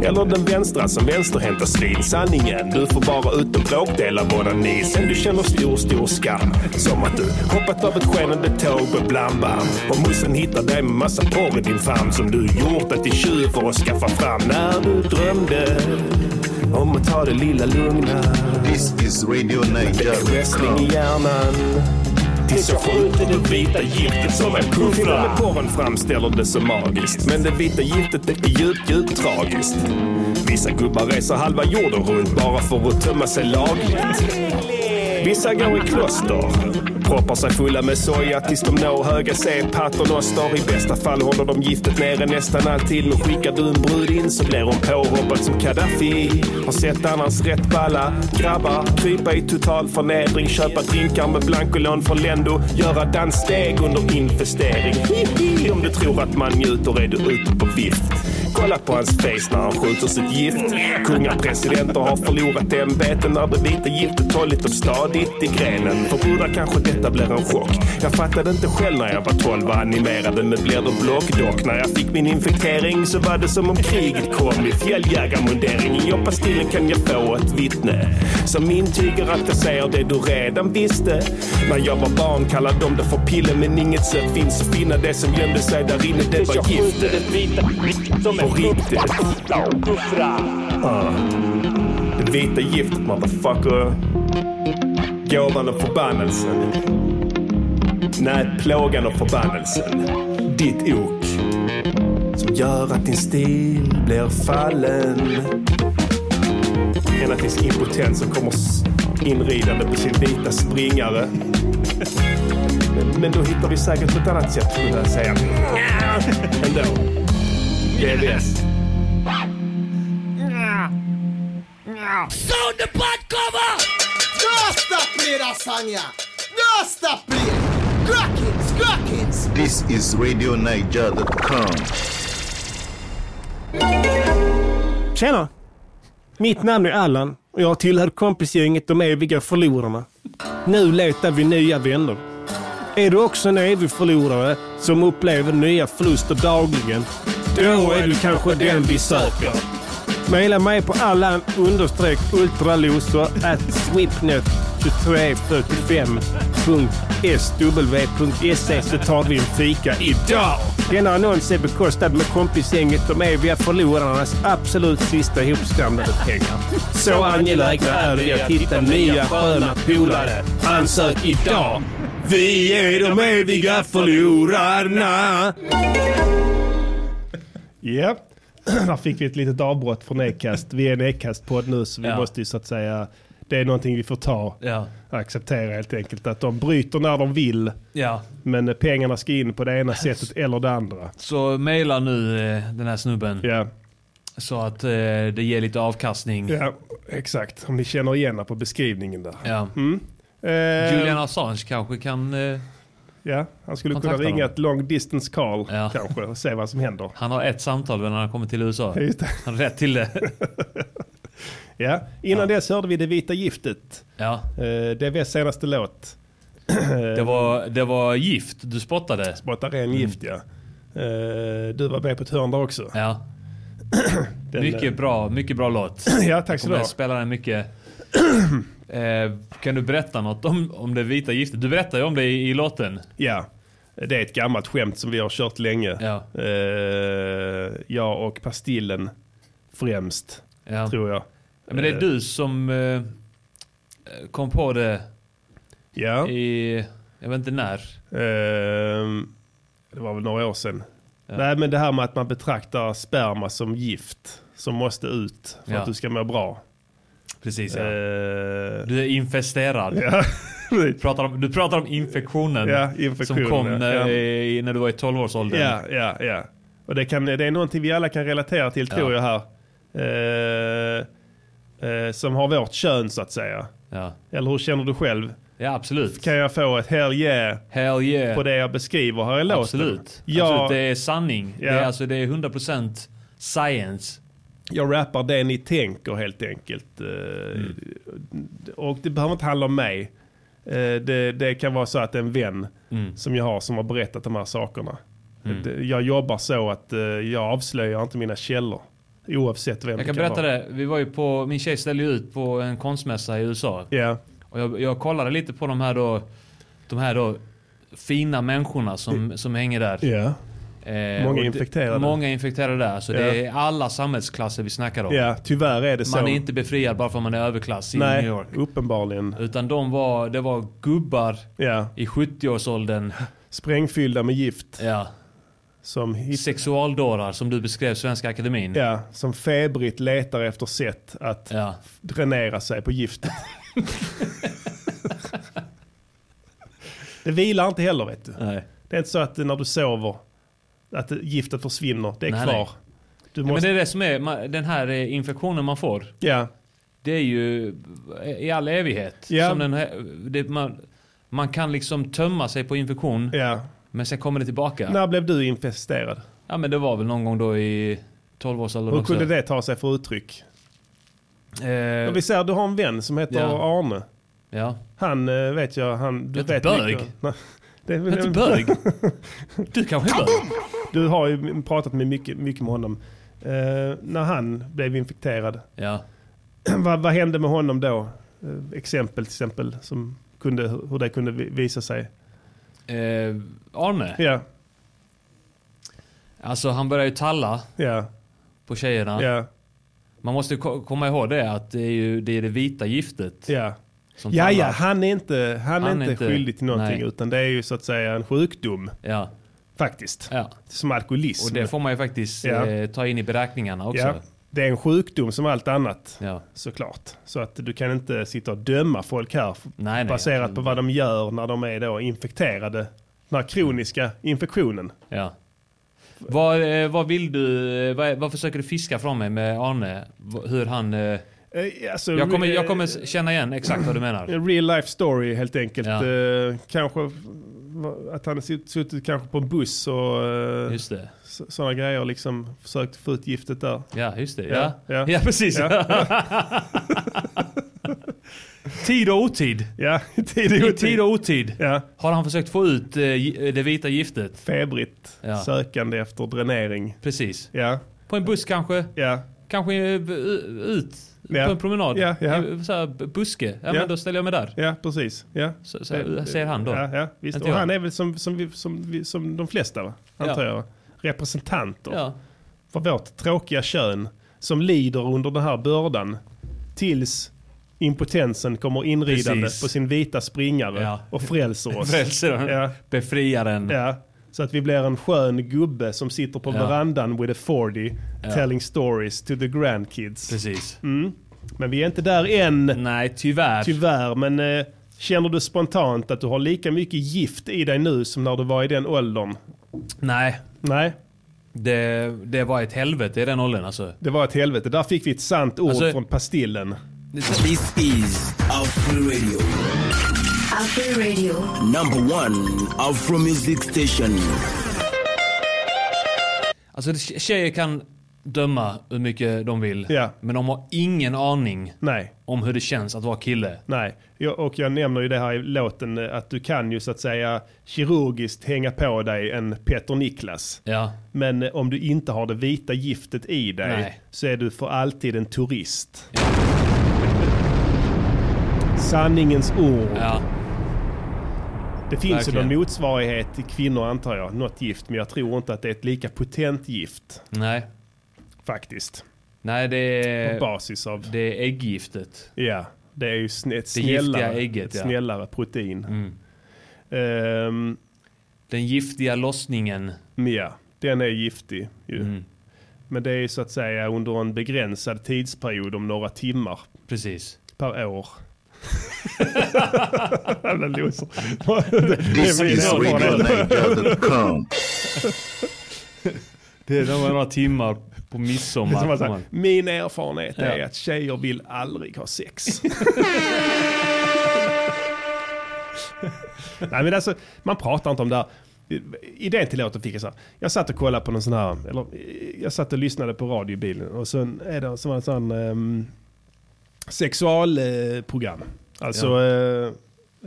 Eller den vänstra som vänsterhänta svin. Sanningen, du får bara ut en bråkdel av onani. Sen du känner stor, stor skam. Som att du hoppat av ett skenande tåg med blandband. Och mussen hittar dig med massa porr i din famn. Som du gjort dig till tjuv för att skaffa fram. När du drömde om att ta det lilla lugna. This is Radio Wrestling Niger.com. i hjärnan. Till så skjuter det vita giftet som en puffra. Till och med porren framställer det så magiskt. Men det vita giftet det är djupt, djupt tragiskt. Vissa gubbar reser halva jorden runt bara för att tömma sig lagligt. Vissa går i kloster. Proppar sig fulla med soja tills de når höga C-paternoster. I bästa fall håller de giftet nere nästan alltid. Men skickar du en brud in så blir hon påhoppad som Gaddafi. Har sett annars rätt balla grabbar krypa i total förnedring. Köpa drinkar med blankolån från Lendo. Göra danssteg under infestering. Hihi, Om du tror att man njuter är du ute på vift. Kolla på hans face när han skjuter sitt gift. Kungar, presidenter har förlorat ämbeten när det vita giftet hållit dem stadigt i grenen. För brudar kanske detta blir en chock. Jag fattade inte själv när jag var 12 och animerade med blir det blockdock. När jag fick min infektering så var det som om kriget kom i fjälljägarmundering. I jobbastillen kan jag få ett vittne som intygar att jag säger det du redan visste. När jag var barn kallade de det för piller, men inget sätt finns att finna det som gömde sig där inne. Det var giftet. På riktigt. Uh. Det vita giftet motherfucker. Gåvan och förbannelsen. Nej, plågan och förbannelsen. Ditt ok. Som gör att din stil blir fallen. Ända tills impotensen kommer inridande på sin vita springare. Men, men då hittar vi säkert ett annat sätt att kunna säga ändå. GVS. No Rasanya. Rasta play. Crackins, crackins. This is RadioNiger.com. Tjena! Mitt namn är Allan och jag tillhör kompisgänget De eviga förlorarna. Nu letar vi nya vänner. Är du också en evig förlorare som upplever nya förluster dagligen, då är du kanske den vi söker. Maila mig på allan-ultraloser at swipnet.com 4345.sw.se så tar vi en fika idag. Denna annons är bekostad med kompisgänget. De eviga förlorarnas absolut sista ihopskramlade pengar. Så angelägna är vi att hitta nya sköna polare. Ansök idag. Vi är de eviga förlorarna. Ja, Yep. Där fick vi ett litet avbrott från Ekast. Vi är en Ekast-podd nu så vi ja. måste ju så att säga det är någonting vi får ta. Ja. Acceptera helt enkelt att de bryter när de vill. Ja. Men pengarna ska in på det ena sättet eller det andra. Så mejla nu eh, den här snubben. Ja, Så att eh, det ger lite avkastning. ja exakt. Om ni känner igen på beskrivningen där. Ja. Eh, Julian Assange kanske kan... Eh, Ja, han skulle kunna ringa dem. ett long distance call Ja. kanske och se vad som händer. han har ett samtal när han kommer till USA. Just det. Han har rätt till det. Ja, innan dess hörde vi Det vita giftet. Ja. Eh, DVs senaste låt. Det var, det var gift du spottade. Spotta ren gift ja. Eh, du var med på ett hörn där också. Ja. Den, Mycket bra, mycket bra låt. eh, Ja, tack så du ha. spela den mycket. Eh, kan du berätta något om, om det vita giftet? Du berättade ju om det i, i låten. Ja, det är ett gammalt skämt som vi har kört länge. Ja. Eh, jag och Pastillen främst, Ja. tror jag. Men det är Eh, du som eh, kom på det Ja, i, jag vet inte när. ehm, det var väl några år sedan. Ja. Nej, men det här med att man betraktar sperma som gift som måste ut för Ja. att du ska må bra. Precis ja. Eh, Du är infesterad. ja. Du, pratar om, du pratar om infektionen. Ja, infektionen, Som kom när, i, när du var i 12-årsåldern. Ja, ja, ja. Och det, kan, det är någonting vi alla kan relatera till tror jag här. Eh, eh, som har vårt kön så att säga. Ja. Eller hur känner du själv? Ja, absolut. Kan jag få ett hell yeah Hell yeah. på det jag beskriver här i låten? Absolut. Jag, Absolut. Det är sanning. Ja. Det, är, alltså, det är 100% science. jag rappar det ni tänker helt enkelt. Eh, Mm. Och det behöver inte handla om mig. Eh, Det, det kan vara så att en vän Mm. som jag har som har berättat de här sakerna. Det- Jag jobbar så att eh, jag avslöjar inte mina källor. Oavsett vem Jag kan det kan berätta vara. det. Vi var ju på, min tjej ställde ut på en konstmässa i USA. Ja, Och jag, jag kollade lite på de här då, de här då fina människorna som, som hänger där. ja, Eh, Många infekterade. Många infekterade där. Så Ja. det är alla samhällsklasser vi snackar om. ja, tyvärr är det så. Man är inte befriad bara för att man är överklass i New Nej, York. uppenbarligen. Utan de var, det var gubbar Ja, i 70-årsåldern. sprängfyllda med gift. Ja. Som, Sexualdårar som du beskrev Svenska Akademin. ja, som febrigt letar efter sätt att Ja. dränera sig på giftet. det vilar inte heller vet du. Nej. Det är inte så att när du sover att giftet försvinner. Det är Nej, kvar. nej. Ja, men måste, det är det som är, den här eh, infektionen man får. ja, Det är ju i all evighet. Ja. Som den här, det, man, man kan liksom tömma sig på infektion, ja. Men sen kommer det tillbaka. När blev du infesterad? Ja men det var väl någon gång då i 12-årsåldern Hur kunde det ta sig för uttryck? Eh, vi säger du har en vän som heter Ja. Arne. ja. Han eh, vet jag, han... Du Heter vet bög? mycket. Det är, Heter bög? Du kanske är bög? Du har ju pratat med mycket, mycket med honom. Eh, när han blev infekterad, Ja. vad, vad hände med honom då? Eh, exempel till exempel, som kunde, hur det kunde vi- visa sig. Eh, Arne? Ja, Alltså han börjar ju talla ja, på tjejerna. ja, Man måste komma ihåg det att det är ju det, är det vita giftet ja. som Ja, ja, han är inte, han Han är inte inte- skyldig till någonting nej. utan det är ju så att säga en sjukdom Ja, faktiskt. ja. Som alkoholism. Och det får man ju faktiskt Ja. eh, ta in i beräkningarna också. Det är en sjukdom som allt annat Ja. såklart. Så att du kan inte sitta och döma folk här Nej, nej, baserat absolut på vad de gör när de är då infekterade. Den här kroniska infektionen. Ja. Vad, eh, vad vill du, eh, vad, vad försöker du fiska från mig med Arne? Hur han... Eh, Alltså, jag, kommer, jag kommer känna igen exakt vad du menar. En real life story helt enkelt. Ja. Kanske att han suttit kanske på en buss och uh, Just det. sådana grejer. Liksom försökt få ut giftet där. Ja, just det. Ja, Ja, ja. ja. precis. Tid och otid. Ja, tid och otid. tid och otid Ja, har han försökt få ut eh, gi- det vita giftet. febrigt Ja. sökande efter dränering. Precis. Ja, På en buss kanske. ja, Kanske eh, ut Ja. på en promenad. Ja. I Så här, buske. Ja, men då ställer jag mig där. ja precis. Ja. Så, så, säger han då. Ja, visst. Och han är väl som, som, som, som de flesta, va? antar Ja. jag. Representanter Ja. för vårt tråkiga kön som lider under den här bördan tills impotensen kommer inridande Precis. på sin vita springare Ja. och frälser oss. Frälsaren. Ja. Befriaren. Ja. Så att vi blir en skön gubbe som sitter på Ja. verandan with a 40 Ja. telling stories to the grandkids. Precis. Men vi är inte där än, Nej, tyvärr. tyvärr. Men eh, känner du spontant att du har lika mycket gift i dig nu som när du var i den åldern? Nej. Nej, Det, det var ett helvete i den åldern alltså. det var ett helvete. Där fick vi ett sant ord Alltså- från Pastillen. This is Afro Radio, Afro Radio. number one Afro music station. Alltså det- tjejer kan döma hur mycket de vill. Ja. Men de har ingen aning Nej. om hur det känns att vara kille. Nej, jag, och jag nämner ju det här i låten eh, att du kan ju så att säga kirurgiskt hänga på dig en Peter Niklas. Ja. Men eh, om du inte har det vita giftet i dig Nej. så är du för alltid en turist. Sanningens ord. Ja. Det finns verkligen. ju någon motsvarighet till kvinnor antar jag, något gift. Men jag tror inte att det är ett lika potent gift Nej. faktiskt. Nej, det På är, basis av, det är äggiftet. ja, det är ju sn- ett snällare, ägget, ett ja. snällare protein. Mm. Ehm, Den giftiga lossningen. Men Ja, den är giftig ju. Mm. Men det är så att säga under en begränsad tidsperiod om några timmar Precis. per år. Jävla loser. Det This är is erfarenhet. RadioNiger.com. Det är några timmar på är midsommar. säga, Min erfarenhet är Ja. att tjejer vill aldrig ha sex. Nej men alltså, man pratar inte om det här. Idén till låten fick jag så här. Jag satt och kollade på någon sån här, eller jag satt och lyssnade på radio i bilen och så är det så var det sån um, sexualprogram. Alltså, Ja. eh,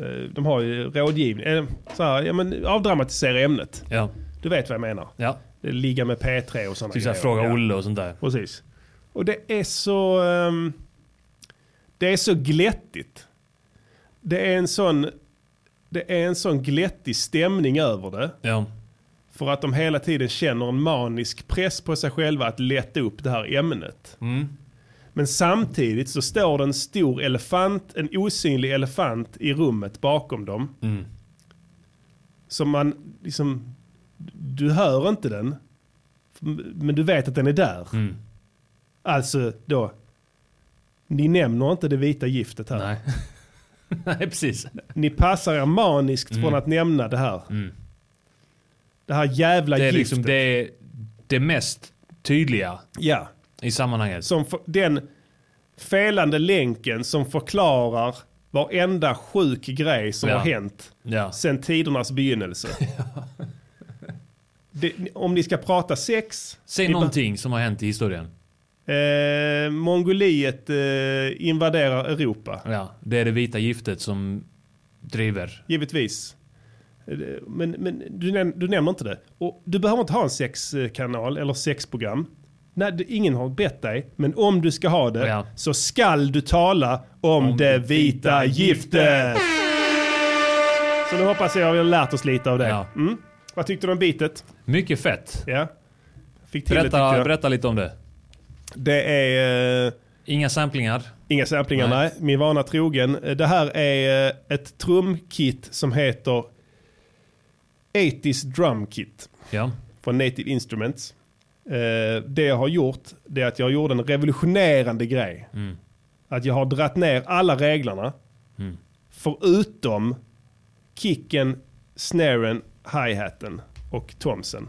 eh, de har ju rådgivning, eh, så här, ja men avdramatisera ämnet. Ja. Du vet vad jag menar. Ja. Ligga med P3 och sådana såhär Fråga Olle och sånt där. Precis. Och det är så... ehm, det är så glättigt. Det är en sån... Det är en sån glättig stämning över det. Ja. För att de hela tiden känner en manisk press på sig själva att lätta upp det här ämnet. Mm. Men samtidigt så står det en stor elefant, en osynlig elefant i rummet bakom dem. Mm. Som man liksom... Du hör inte den. Men du vet att den är där. Mm. Alltså då. Ni nämner inte det vita giftet här. Nej. Nej, precis. Ni passar er maniskt Mm. från att nämna det här. Mm. Det här jävla Det är giftet. liksom det, det mest tydliga Ja. I sammanhanget. Som för, den felande länken som förklarar varenda sjuk grej som Ja. har hänt Ja. sen tidernas begynnelse. det, om ni ska prata sex. Säg någonting som har hänt i historien. Eh, Mongoliet eh, invaderar Europa. Ja, det är det vita giftet som driver. Givetvis. Eh, Men, men du, näm- du nämner inte det. Och du behöver inte ha en sexkanal eller sexprogram. Nej, det, ingen har bett dig. Men om du ska ha det Ja. så skall du tala om, det vita giftet. Så nu hoppas jag att vi har lärt oss lite av det. Ja. Mm. Vad tyckte du om bitet? Mycket fett. Ja. Fick till det Berätta, jag. berätta lite om det. Det är... eh, Inga samplingar. Inga samplingar, nej. Nej. Min vana trogen. Det här är eh, ett trumkit som heter 80s Drum Kit. Ja. Från Native Instruments. Eh, Det jag har gjort, det är att jag gjorde en revolutionerande grej. Mm. Att jag har dratt ner alla reglerna. Mm. Förutom kicken, snaren, hi-haten och tomsen.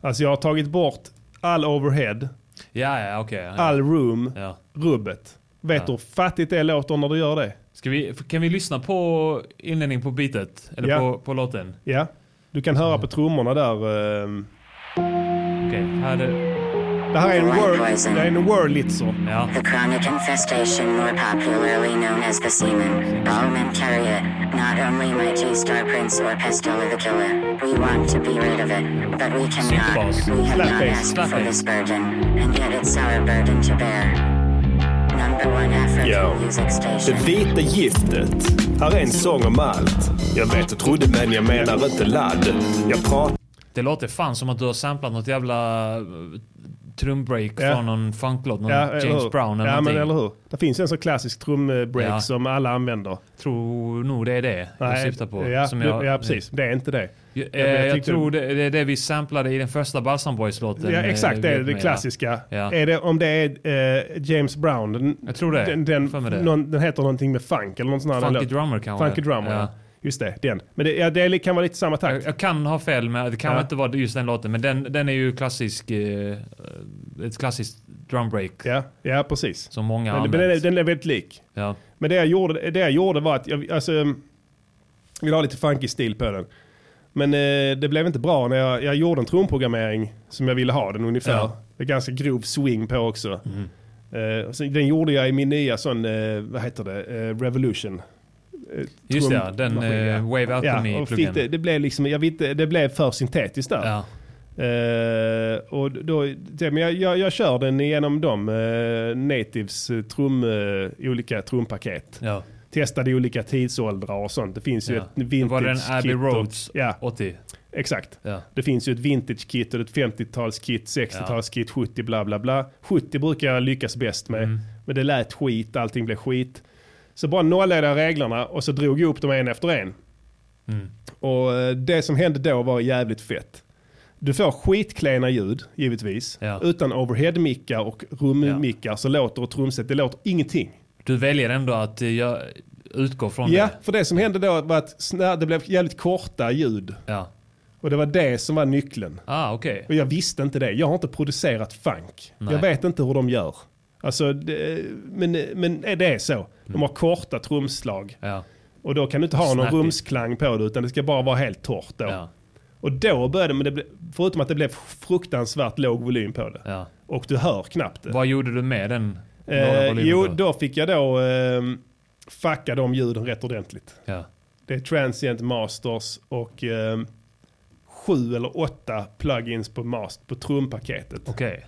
Alltså jag har tagit bort all overhead, Ja, ja, okej. ja. all room, Ja. rubbet. Vet Ja. du hur fattigt det låter när du gör det? Ska vi, kan vi lyssna på inledning på beatet? Eller Ja. på, på låten? Ja, du kan höra på trummorna där. ehm. Okej, här är Det här är en word, um, det är en wordlitzer. Ja. The chronic infestation, more popularly known as the semen. All men carry it. Not only might G-Star Prince or Pestilla the Killer. We want to be rid of it, but we cannot. We have Slap not bass, asked slap for bass. this burden, and yet it's our burden to bear. Number one African Ja. music Det station. vita giftet. Här är en sång om allt. Jag vet och trodde men jag menar inte ladd. Jag pratar Det låter fan som att du har samplat något jävla eh, trumbreak Ja. från någon funklåt. Någon Ja, James hur? Brown eller Ja, men någonting. eller hur. Det finns en sån klassisk trumbreak Ja. som alla använder. Tror nog det är det jag syftar på. Ja, du- jag, ja, precis. Det är inte det. Jag, men jag jag, tror det, det är det vi samplade i den första Balsam Boys-låten. Ja, eh, exakt, det är det klassiska. Är det, om det är eh, James Brown, den, Jag tror det. den, den, någon, den heter någonting med funk eller någon sån här Funky. Drummer kanske. Funky Drummer. Just det, den. Men det, ja, det kan vara lite samma takt. Jag, jag kan ha fel, men det kan Ja. inte vara just den låten. Men den, den är ju klassisk, eh, ett klassiskt drumbreak. Ja, ja precis. Som många Men, men den, är, den är väldigt lik. Ja. Men det jag gjorde, det jag gjorde var att jag alltså, jag ville ha lite funky stil på den. Men eh, det blev inte bra när jag, jag gjorde en trumprogrammering som jag ville ha den ungefär. Ja. Det är ganska grov swing på också. Mhm. Eh, den gjorde jag i min nya sån, eh, vad heter det, eh, Revolution. Eh, Just det, ja. Den ja. Wave Ja, Alchemy-pluggen. fick det, det blev liksom, jag vet, inte, det blev för syntetiskt där. Ja. Eh, och då, det, men jag, jag, jag kör den genom de eh, Natives trum, eh, olika trumpaket. Ja. Testade olika tidsåldrar och sånt. Det finns ju Ja. ett Det vintage var den Abbey kit och- Roads Ja, 80. exakt. Ja. Det finns ju ett vintage kit och ett 50-talskit, 60-talskit, 70 bla bla bla. 70 brukar jag lyckas bäst med. Mm. Men det lät skit, allting blev skit. Så bara nollade jag reglerna och så drog jag upp dem en efter en. Mm. Och eh, det som hände då var jävligt fett. Du får skitklena ljud, givetvis. Ja. Utan overhead-mickar och rummickar så låter ett trumset, det låter ingenting. Du väljer ändå att eh, jag utgår från Ja, det. för det som hände då var att det blev jävligt korta ljud. Ja. Och det var det som var nyckeln. Ah, okej. Och jag visste inte det. Jag har inte producerat funk. Nej. Jag vet inte hur de gör. Alltså, det, men, men det är så. De har korta trumslag. Ja. Och då kan du inte ha någon Snappy. rumsklang på det utan det ska bara vara helt torrt då. Ja. Och då började men det, ble- förutom att det blev fruktansvärt låg volym på det. Ja. Och du hör knappt det. Vad gjorde du med den? Eh, jo, då fick jag då eh, fucka de ljuden rätt ordentligt. Ja. Det är Transient Masters och eh, sju eller åtta plugins på, mast, på trumpaketet. Okej.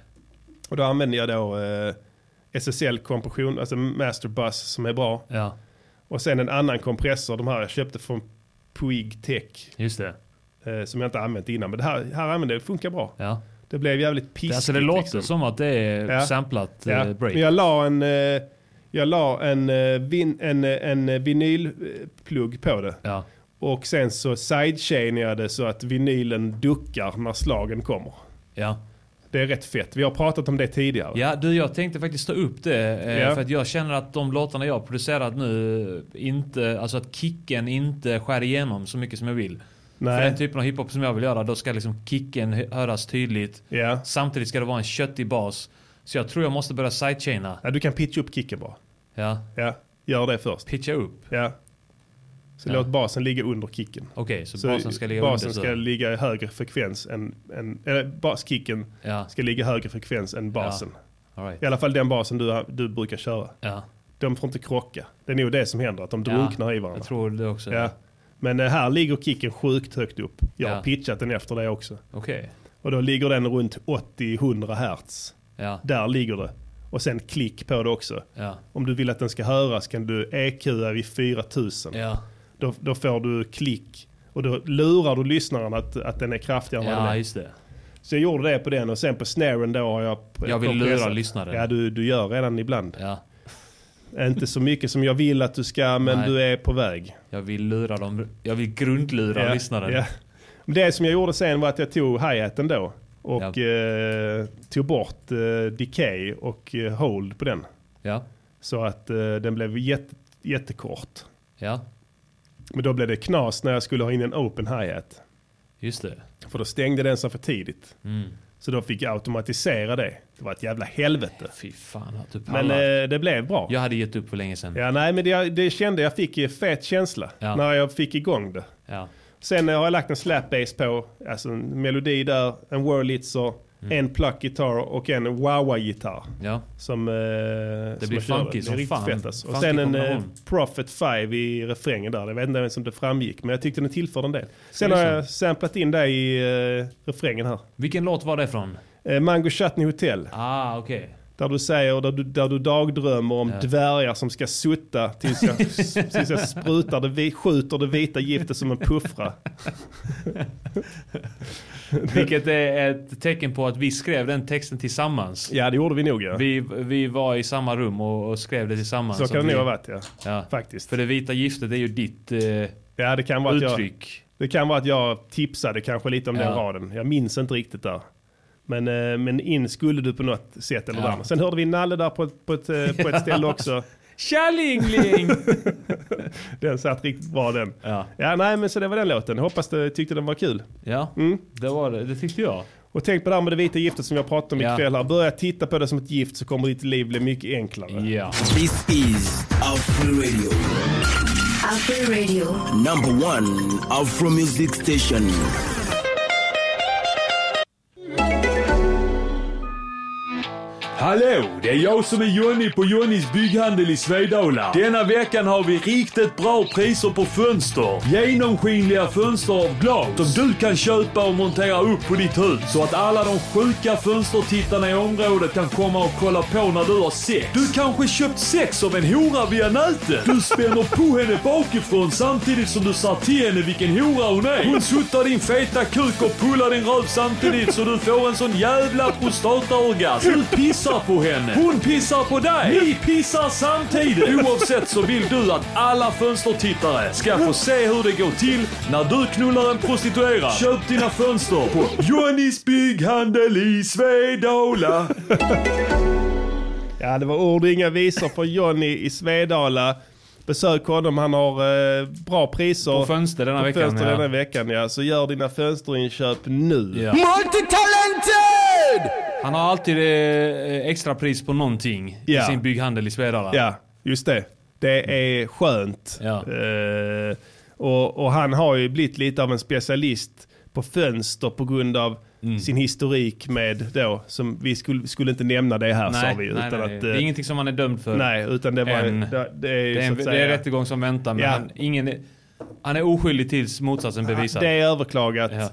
Och då använder jag då eh, SSL-kompression, alltså Master Bus som är bra. Ja. Och sen en annan kompressor, de här jag köpte från Puig Tech. Just det. Eh, som jag inte använt innan. Men det här, här använder jag, det funkar bra. Ja. Det blev jävligt piskigt. Alltså det låter liksom. som att det är Ja. samplat Ja. eh, break. Men jag la en, eh, jag la en, eh, vin, en, en vinylplugg på det. Ja. Och sen så sidechainade jag det så att vinylen duckar när slagen kommer. Ja. Det är rätt fett. Vi har pratat om det tidigare. Ja, du jag tänkte faktiskt ta upp det. Ja. För att jag känner att de låtarna jag har producerat nu inte, alltså att kicken inte skär igenom så mycket som jag vill. Nej. För den typen av hiphop som jag vill göra, då ska liksom kicken hö- höras tydligt. Ja. Samtidigt ska det vara en köttig bas. Så jag tror jag måste börja sidechaina. Ja, du kan pitcha upp kicken bara. Ja. Ja, gör det först. Pitcha upp? Ja. Så Ja. låt basen ligga under kicken. Okej, så basen ska ligga basen under, så- ska ligga i högre frekvens än, än eller baskicken Ja. ska ligga i högre frekvens än basen. All right. I alla fall den basen du, du brukar köra. Ja. De får inte krocka. Det är nog det som händer, att de Ja, drunknar i varandra. Jag tror det också. Ja. Men eh, här ligger kicken sjukt högt upp. Jag har Ja. pitchat den efter det också. Okej. Och då ligger den runt 80-100 hertz. Ja. Där ligger det. Och sen klick på det också. Ja. Om du vill att den ska höras kan du EQa vid 4000. Ja. Då, då får du klick. Och då lurar du lyssnaren att, att den är kraftigare än vad den Ja, är. det. Så jag gjorde det på den och sen på snaren då har jag... Jag vill lura lyssnaren. Ja, du, du gör redan ibland. Ja. Inte så mycket som jag vill att du ska, men Nej. du är på väg. Jag vill lura dem. Jag vill grundlura Ja, lyssnaren. ja. Det som jag gjorde sen var att jag tog hi-haten då och eh, tog bort eh, decay och eh, hold på den. Ja. Så att eh, den blev jätte, jättekort. Ja. Men då blev det knas när jag skulle ha in en open hi-hat. Just det. För då stängde den sig för tidigt. Mm. Så då fick jag automatisera det. Det var ett jävla helvete. Fy fan att du Men eh, det blev bra. Jag hade gett upp för länge sedan. Ja, nej, men det, det kände jag fick fet känsla Ja. när jag fick igång det. Ja. Sen har jag lagt en slap bass på, alltså en melodi där, en Wurlitzer, en pluck gitarr och en wah-wah-gitarr. Ja. Som, eh, det blir funky som fan. Fett, alltså. Och sen en eh. Prophet 5 i refrängen där. Jag vet inte ens om det framgick, men jag tyckte den tillförde en del. Sen har jag samplat in det i eh, refrängen här. Vilken låt var det från? Eh, Mango Chutney Hotel. Ah, okej. Där du säger, där du, där du dagdrömmer om Ja. dvärgar som ska sutta tills jag, tills jag sprutar det, skjuter det vita giftet som en puffra. Vilket är ett tecken på att vi skrev den texten tillsammans. Ja, det gjorde vi nog ja. Vi, vi var i samma rum och, och skrev det tillsammans. Så kan det nog ha varit ja. Ja. Faktiskt. För det vita giftet är ju ditt eh, Ja, det kan vara att jag, uttryck. det kan vara att jag tipsade kanske lite om den Ja. raden. Jag minns inte riktigt där. Men, eh, men in skulle du på något sätt eller Ja. annat. Sen hörde vi Nalle där på, ett- på, ett, eh, på ett ställe också. Tjallingling! Den satt riktigt bra den. ja. Ja, nej men så det var den låten. Hoppas du tyckte den var kul. ja, Mm. det var det. Det tyckte jag. Och tänk på det här med det vita giftet som jag pratade om Ja. ikväll här. Börja titta på det som ett gift så kommer ditt liv bli mycket enklare. Ja. This is Afro Radio, Afro Radio. number one Afro music station. Hallå, det är jag som är Jonny på Jonnys bygghandel i Svedala. Denna veckan har vi riktigt bra priser på fönster. Genomskinliga fönster av glas som du kan köpa och montera upp på ditt hus. Så att alla de sjuka fönstertittarna i området kan komma och kolla på när du har sex. Du kanske köpt sex av en hora via nätet. Du spänner på henne bakifrån samtidigt som du säger till henne vilken hora hon är. Hon suttar din feta kuk och pullar din röv samtidigt så du får en sån jävla prostataorgasm. Du pissar på henne. Hon pissar på dig. Ni pissar samtidigt. Oavsett så vill du att alla fönstertittare ska få se hur det går till när du knullar en prostituerad. Köp dina fönster på Johnnys bygghandel i Svedala. Ja, det var ord inga visor för Jonny i Svedala. Besök honom, han har eh, bra priser. På fönster denna på veckan, Fönster ja. denna veckan ja. Så gör dina fönsterinköp nu. Ja. Multitalented! Han har alltid eh, extra pris på någonting Ja. i sin bygghandel i Svedala. Ja, just det. Det är skönt. Ja. Eh, och, och han har ju blivit lite av en specialist på fönster på grund av Mm. sin historik med då, som vi skulle, skulle inte nämna det här Nej, sa vi. nej, utan nej, att, det är eh, ingenting som han är dömd för. Nej, utan det var det, det är Det är, en, att det säga, är rättegång som väntar, men Ja. han, ingen, är- han är oskyldig tills motsatsen bevisad. Det är överklagat. Ja.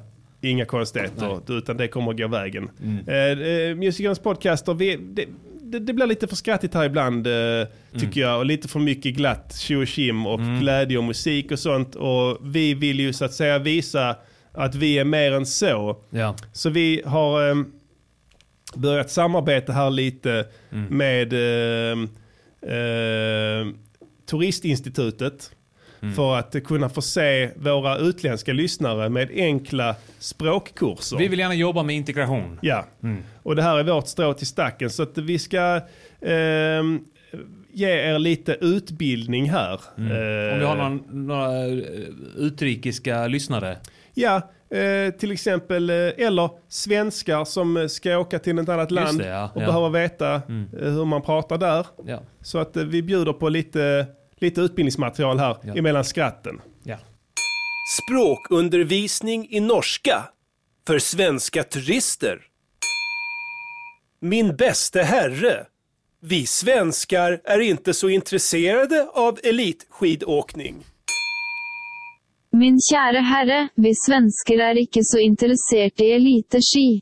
Inga konstigheter, utan det kommer att gå vägen. Mm. Eh, eh, Musikernas podcaster, vi, det, det, det blir lite för skrattigt här ibland, eh, tycker jag. Och lite för mycket glatt tjo och tjim och glädje och musik och sånt. Och vi vill ju så att säga visa att vi är mer än så. Ja. Så vi har eh, börjat samarbeta här lite med eh, eh, Turistinstitutet. För att kunna förse våra utländska lyssnare med enkla språkkurser. Vi vill gärna jobba med integration. Ja, och det här är vårt strå till stacken. Så att vi ska ehm, ge er lite utbildning här. Eh, Om vi har någon, några eh, utrikiska lyssnare. Ja, eh, till exempel, eh, eller svenskar som eh, ska åka till ett annat land det, ja. och Ja. behöver veta eh, hur man pratar där. Ja. Så att eh, vi bjuder på lite, lite utbildningsmaterial här Ja. emellan skratten. Ja. Språkundervisning i norska för svenska turister. Min bäste herre, vi svenskar är inte så intresserade av elitskidåkning. Min kjære herre, vi svensker er ikke så interessert i eliteski.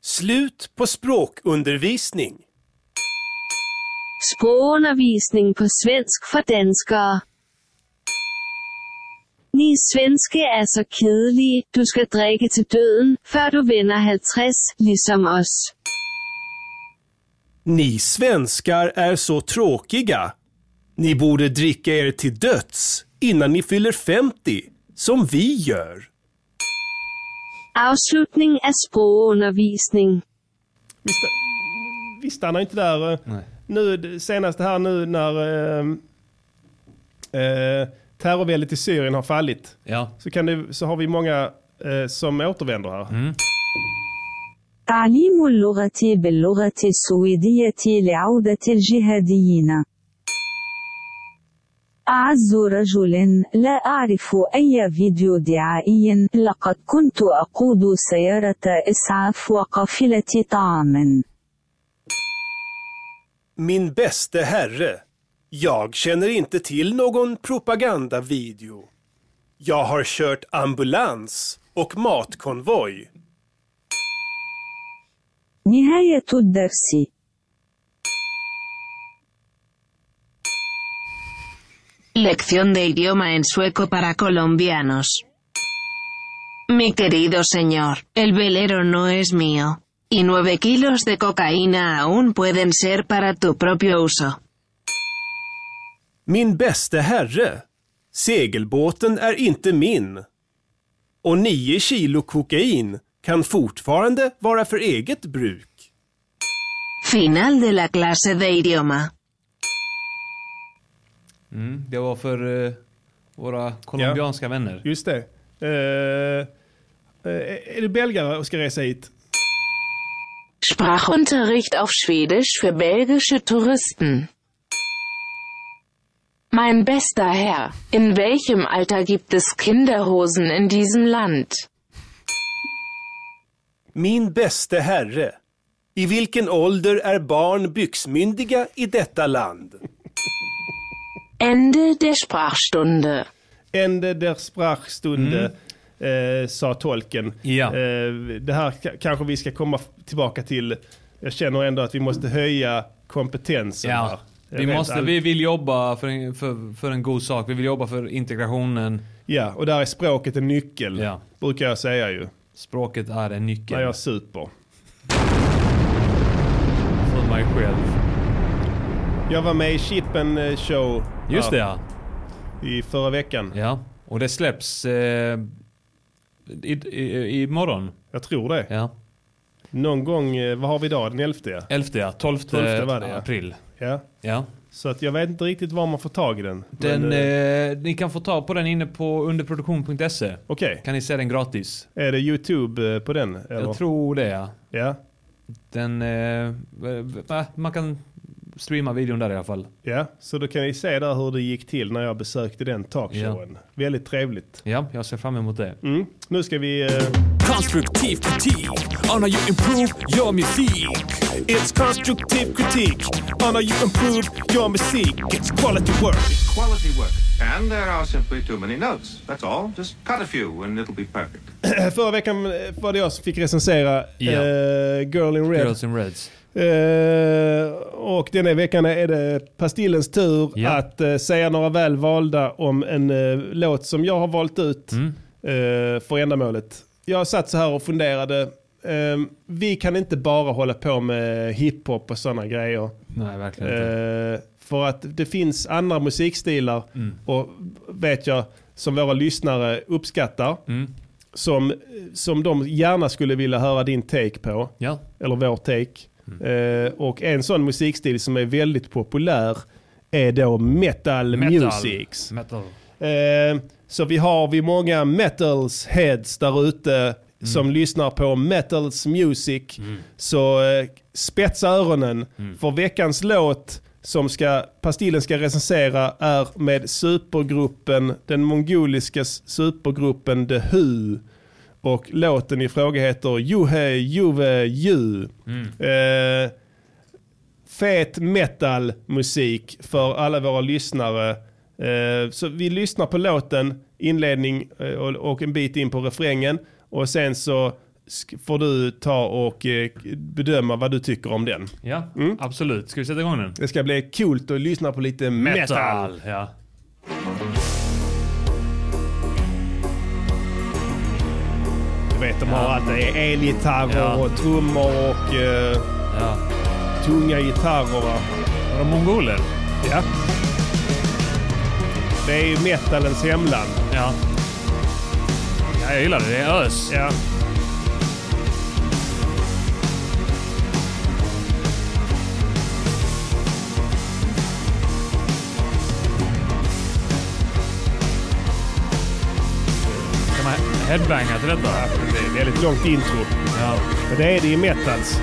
Slut på språkundervisning. Sprogundervisning på svensk for danskere. Ni svenske er så kedelige, du skal drikke til døden, før du vender 50, ligesom os. Ni svenskar är så tråkiga. Ni borde dricka er till döds innan ni fyller 50, som vi gör. Afslutning af sprogundervisning. Vi, vi stannar inte där. eh, Nu det senaste här nu när eh, eh, terrorväldet i Syrien har fallit. Ja. Så, kan det, så har vi många eh, som återvänder här. تعليم اللغة باللغة السويدية لعودة الجهاديين. أعز رجل لا أعرف أي فيديو دعائي لقد كنت أقود سيارة إسعاف وقافلة طعام. Min bäste herre, jag känner inte till någon propagandavideo. Jag har kört ambulans och matkonvoj. نهاية الدرس. Lección de idioma en sueco para colombianos. Mi querido señor, el velero no es mío. Y nueve kilos de cocaína aún pueden ser para tu propio uso. Min bäste herre, segelbåten är inte min. Och nio kilo kokain kan fortfarande vara för eget bruk. Final de la clase de idioma. Mm, det var för eh, våra colombianska vänner. Just det. Eh, eh, är du belgare och ska resa hit? Sprachunterricht auf Schwedisch für belgische Touristen. Mein bester Herr, in welchem Alter gibt es Kinderhosen in diesem Land? Min bäste herre, i vilken ålder är barn byxmyndiga i detta land? Ende der Sprachstunde. Ende der Sprachstunde, eh, sa tolken. Ja. Eh, det här ka- kanske vi ska komma tillbaka till. Jag känner ändå att vi måste höja kompetensen här. Ja. Vi, måste, vi vill jobba för en, för, för en god sak. Vi vill jobba för integrationen. Ja, och där är språket en nyckel. Ja. Brukar jag säga ju. Språket är en nyckel. När jag super. För mig själv. Jag var med i Chippen eh, show. Just det ja. I förra veckan. Ja. Och det släpps eh, i, i, imorgon. Jag tror det. Ja. Någon gång, eh, vad har vi idag? Den 11? Ja. 11 ja. 12, 12 var det, april. ja. Ja. Så att jag vet inte riktigt var man får tag i den. Den, Men, eh, eh, ni kan få tag på den inne på underproduktion.se. Okej. Kan ni se den gratis? Är det YouTube eh, på den? Eller? Jag tror det ja. Ja. Den, eh, man kan streama videon där i alla fall. Ja, så då kan ni se där hur det gick till när jag besökte den talkshowen. Väldigt trevligt. Ja, jag ser fram emot det. Mm. Nu ska vi... eh, Konstruktiv kritik on how you improve your music. It's constructive critique on how you improve your music. It's quality work. Quality work. And there are simply too many notes. That's all. Just cut a few and it'll be perfect. Förra veckan eh, var det jag som fick recensera Ja. eh, Girl in Red. Girls in Reds. Eh, och denna veckan är det Pastillens tur Ja. att eh, säga några väl valda om en eh, låt som jag har valt ut Mm. eh, för ändamålet. Jag satt så här och funderade. Eh, vi kan inte bara hålla på med hiphop och sådana grejer. Nej, verkligen inte. Eh, för att det finns andra musikstilar Mm. och vet jag som våra lyssnare uppskattar. Mm. Som, som de gärna skulle vilja höra din take på. Ja. Eller vår take. Eh, och en sån musikstil som är väldigt populär är då metal, Metal. musics. Metal. Eh, så vi har vi många metals heads där ute som lyssnar på metals music. Så eh, spetsa öronen. För veckans låt som ska, Pastillen ska recensera är med supergruppen, den mongoliska supergruppen The Who. Och låten i fråga heter Juhe Juve Ju. Eh, fet metal musik för alla våra lyssnare. Eh, så vi lyssnar på låten, inledning eh, och, och en bit in på refrängen. Och sen så får du ta och eh, bedöma vad du tycker om den. Ja, Mm. absolut. Ska vi sätta igång den? Det ska bli coolt att lyssna på lite metal. Ja. Du vet, de har allt. Det är elgitarrer Ja. och trummor och eh, Ja. tunga gitarrer. Va? Var de mongoler? Ja. Det är ju metalens hemland. Ja. ja. Jag gillar det. Det är ös. Ja. Headbanga till detta? Det är väldigt långt intro. Ja. Men det är det i metals.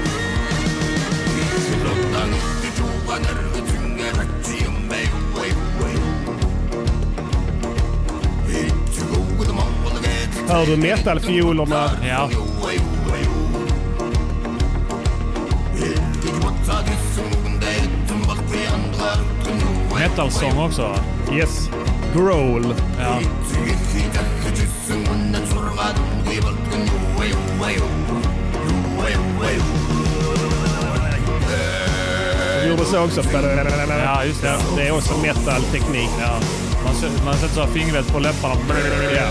Hör du metalfiolerna? Ja. Metalsång också. Yes. Growl. Ja. De gjorde så också. Ja, just det. Det är också metal-teknik. Ja. Man, man sätter så fingret på läpparna. Ja.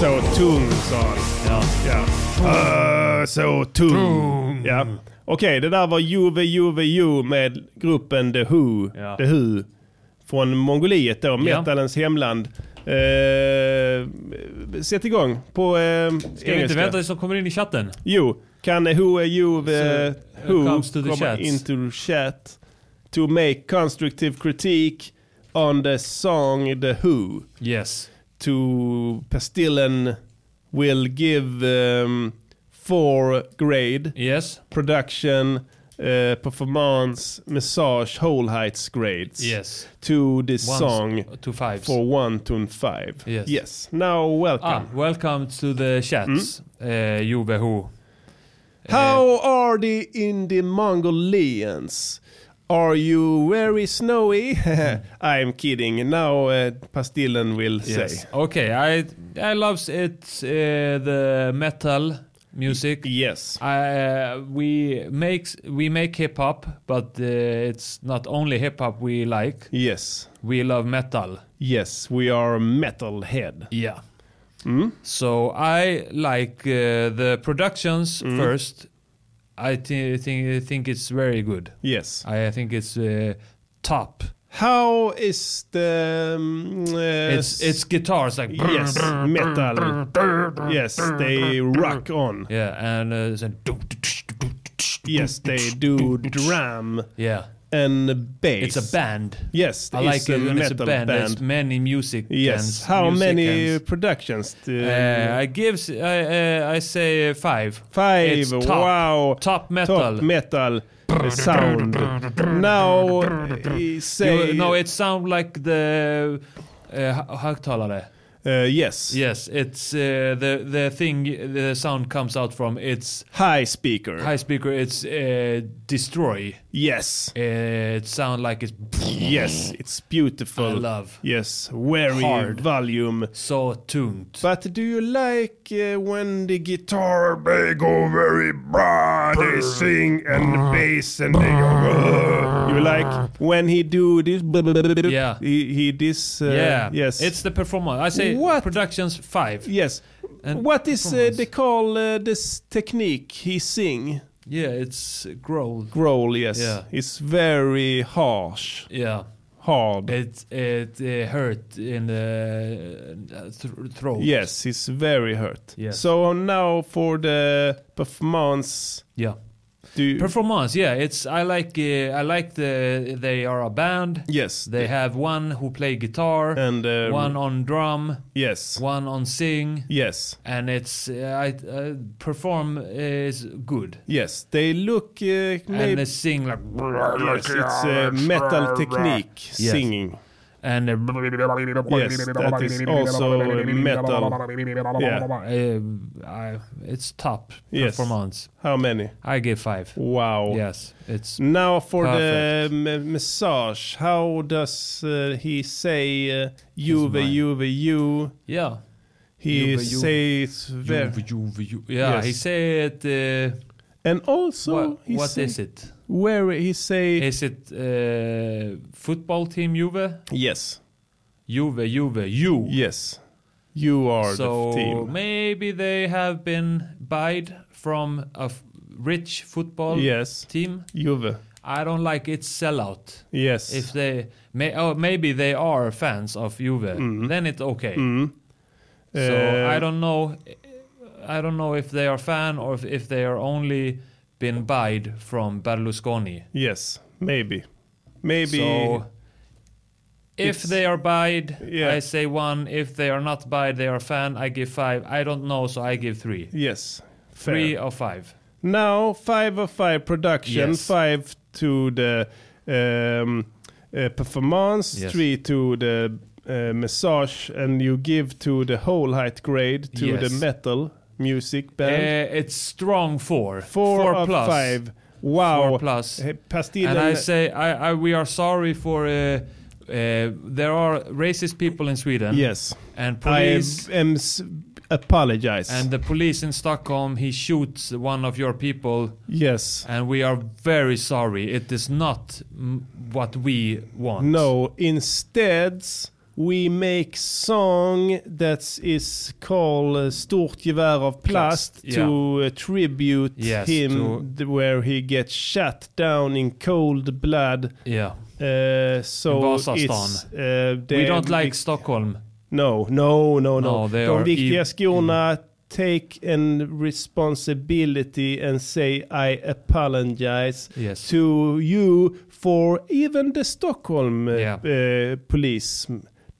Så tung sa han. Ja. Ja. Uh, så tung. Ja. Okej, det där var Juve Juve Ju med gruppen The Who. Ja. The Who. Från Mongoliet då, Ja. metalens hemland. Uh, sätt igång på uh, Ska vi inte vänta tills de kommer in i chatten? Jo, kan Who är Juve So, Who comes to the komma chats. into chat to make constructive critique on the song The Who. Yes. to Pastillen will give um, four grade. Yes. Production, uh, performance, massage, whole heights grades. Yes. To this Ones song to fives. for one to five. Yes. Yes. Now welcome. Ah, welcome to the chats. Uh, Juve Who. How are the in the Mongolians? Are you very snowy? I'm kidding. Now uh, Pastillen will Yes. say. Okay, I I love it uh, the metal music. Yes. I, uh, we makes we make hip hop, but uh, it's not only hip hop we like. Yes. We love metal. Yes, we are metal head. Yeah. Mm. So I like uh, the productions Mm. first. I thi- think think it's very good. Yes. I think it's uh, top. How is the um, uh, It's it's guitars like yes metal. Yes, they rock on. Yeah, and uh, a Yes, they do drum yeah. and bass. It's a band. Yes, I like it when it's a metal band. There's band. many music. Yes. How music many bands. productions? do- Uh, I gives I uh, I say five. Five. Top, wow. Top metal. Top metal. Sound. Now say... You, no, it sound like the uh, hö- högtalare. Uh, yes. Yes, it's uh, the the thing the sound comes out from. It's high speaker. High speaker. It's uh, destroy. Yes. Uh, it sounds like it's. Yes, it's beautiful. I love. Yes, very Hard. volume. So tuned. But do you like uh, when the guitar they go very bra, they sing and the bass and they go. You like when he do this? Yeah. He, he this. Uh, yeah. Yes. It's the performance. I say What? productions five. yes. And what is uh, they call uh, this technique he sing? Yeah, it's growl. Growl. Yes. Yeah. It's very harsh. Yeah. Hard. It it uh, hurt in the uh, th- throat. Yes, it's very hurt. Yes. So now for the performance. Yeah. Do you, Performance, yeah, it's I like uh, I like the they are a band. Yes. They have one who play guitar, and uh, one on drum, yes, one on sing, yes, and it's uh, I uh, perform is good. yes. They look uh, And they sing like Yes, it's uh, metal technique Yes. singing. And Yes, that is also metal. Yeah. Uh, I, it's top Yes. performance. How many? I give five. Wow. Yes, it's Now for Perfect. the massage, how does uh, he say uh, Juve, you? yeah. He Juve, says. Juve, Juve, Juve. Yeah, Yes. he said. Uh, And also, what he what is it? Where he say Is it uh, football team Juve? yes, Juve, Juve, you. yes, you are so the team. maybe they have been buyed from a f- rich football Yes, team. Juve. I don't like its sellout. Yes. If they, may, oh, maybe they are fans of Juve, then it's okay. Mm. So Uh, I don't know. I don't know if they are fan or if, if they are only been buyed from Berlusconi. Yes, maybe, maybe. So if they are buyed, Yeah. I say one. If they are not buyed, they are fan. I give five. I don't know, so I give three. yes, fair. Three or five. Now five of five production, Yes. five to the um, uh, performance, Yes. three to the uh, massage, and you give to the whole height grade to Yes. the metal music band. Uh, it's strong four. four, four of plus. five. Wow. Four plus. Pastillen. And I say, I, I, we are sorry for. Uh, uh, there are racist people in Sweden. yes. And police. I am apologize. And the police in Stockholm, he shoots one of your people, yes. and we are very sorry. It is not what we want. No, instead we make song that is called uh, Stort gevär av plast, Plast, to uh, tribute Yes, him to- where he gets shot down in cold blood. Yeah. Uh, so Vasastan. it's, uh, We don't like Stockholm. No, no, no, no. No, De viktiga skorna take an responsibility and say I apologize Yes. to you for even the Stockholm Yeah. uh, police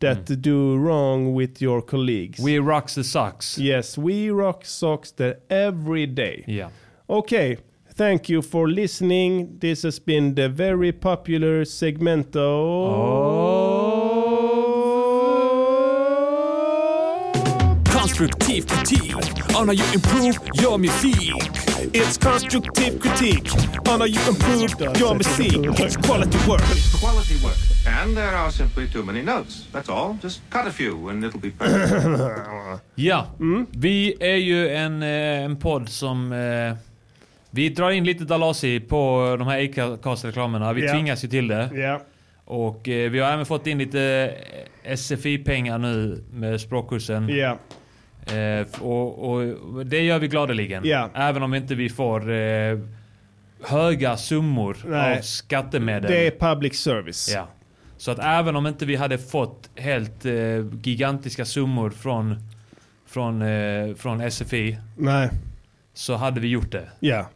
that mm. do wrong with your colleagues. We rocks the socks. yes, we rock socks there every day. Yeah. Okay. Thank you for listening. This has been the very popular segmento. Oh. Konstruktiv kritik on how you improve your music. It's constructive critique on how you improve your music. It's quality work. Quality work. And there are simply too many notes. That's all. Just cut a few and it'll be perfect. Ja, vi är ju en, eh, en podd som... Eh, vi drar in lite Dalasi på de här Acast-reklamerna. Vi Ja. tvingas ju till det. Ja. Och eh, vi har även fått in lite eh, SFI-pengar nu med språkkursen. Ja. Eh, och, och det gör vi gladeligen. Ja. Även om inte vi får eh, höga summor Nej. av skattemedel. Det är public service. Ja. Så att även om inte vi hade fått helt eh, gigantiska summor från, från, eh, från SFI Nej. så hade vi gjort det. Ja.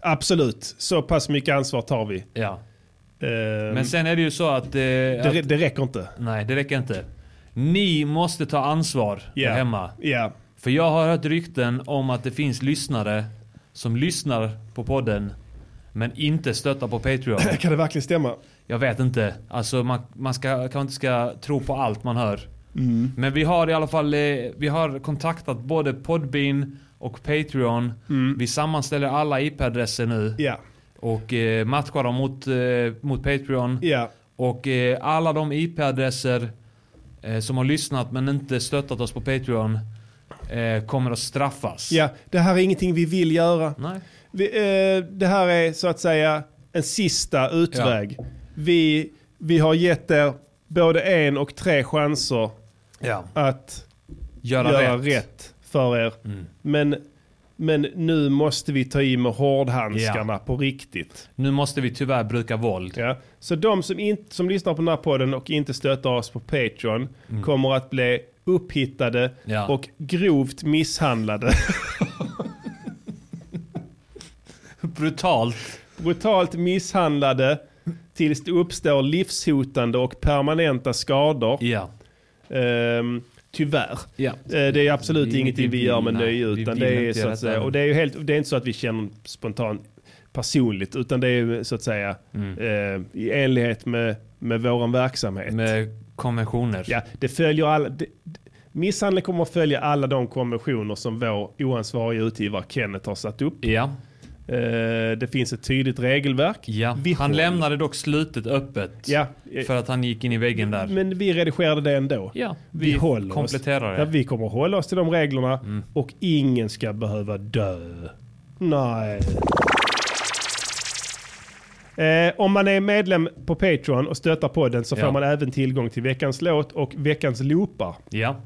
Absolut. Så pass mycket ansvar tar vi. Ja. Ehm, Men sen är det ju så att... Eh, det, att det räcker inte. nej, det räcker inte. Ni måste ta ansvar Ja. där hemma. Ja. För jag har hört rykten om att det finns lyssnare som lyssnar på podden men inte stöttar på Patreon. Kan det verkligen stämma? Jag vet inte. Alltså man, man ska, kanske inte ska tro på allt man hör. Mm. Men vi har i alla fall eh, vi har kontaktat både Podbean och Patreon. Vi sammanställer alla IP-adresser nu. Ja. Och eh, matchar dem mot, eh, mot Patreon. Ja. Och eh, alla de IP-adresser eh, som har lyssnat men inte stöttat oss på Patreon eh, kommer att straffas. Ja, det här är ingenting vi vill göra. Nej. Vi, eh, det här är så att säga en sista utväg. Vi, vi har gett er både en och tre chanser Ja. att Göra göra, rätt. rätt. för er. Mm. Men, men nu måste vi ta i med hårdhandskarna på riktigt. Nu måste vi tyvärr bruka våld. Ja. Så de som, inte, som lyssnar på den här podden och inte stöttar oss på Patreon kommer att bli upphittade Mm. Ja. och grovt misshandlade. Brutalt. Brutalt misshandlade tills det uppstår livshotande och permanenta skador. Ja. Ehm, tyvärr. Ja. Eh, Det är absolut Vi- ingenting vi gör med nöje utan det är så att säga, och det är ju helt, det är inte så att vi känner spontant personligt utan det är så att säga Mm. eh, i enlighet med, med våran verksamhet. Med konventioner. Ja, det följer alla, det, misshandel kommer att följa alla de konventioner som vår oansvariga utgivare Kenneth har satt upp. Ja. Eh, det finns ett tydligt regelverk. Ja. Han lämnade dock slutet öppet. Ja. För att han gick in i väggen där. Men vi redigerade det ändå. Ja, vi, vi håller kompletterar oss. det. Mm. Ja, vi kommer hålla oss till de reglerna och ingen ska behöva dö. Nej. Eh, om man är medlem på Patreon och stöttar podden så får man även tillgång till veckans låt och veckans loopar. Ja.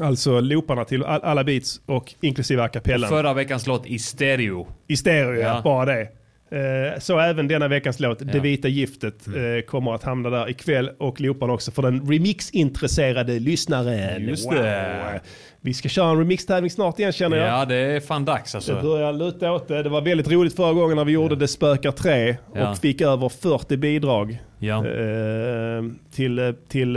Alltså looparna till all, alla beats och inklusive a cappellan. Förra veckans låt i stereo. I stereo, ja. Ja. Bara det. Eh, Så även denna veckans låt, Det Ja. Mm. vita giftet, eh, kommer att hamna där ikväll och looparna också för den remix-intresserade lyssnaren. Just det. Vi ska köra en remix-tävling snart igen känner jag. Ja, det är fan dags Det alltså. börjar luta åt det. Det var väldigt roligt förra gången när vi gjorde Det spökar 3 Ja. och fick över 40 bidrag. Ja. Eh, till till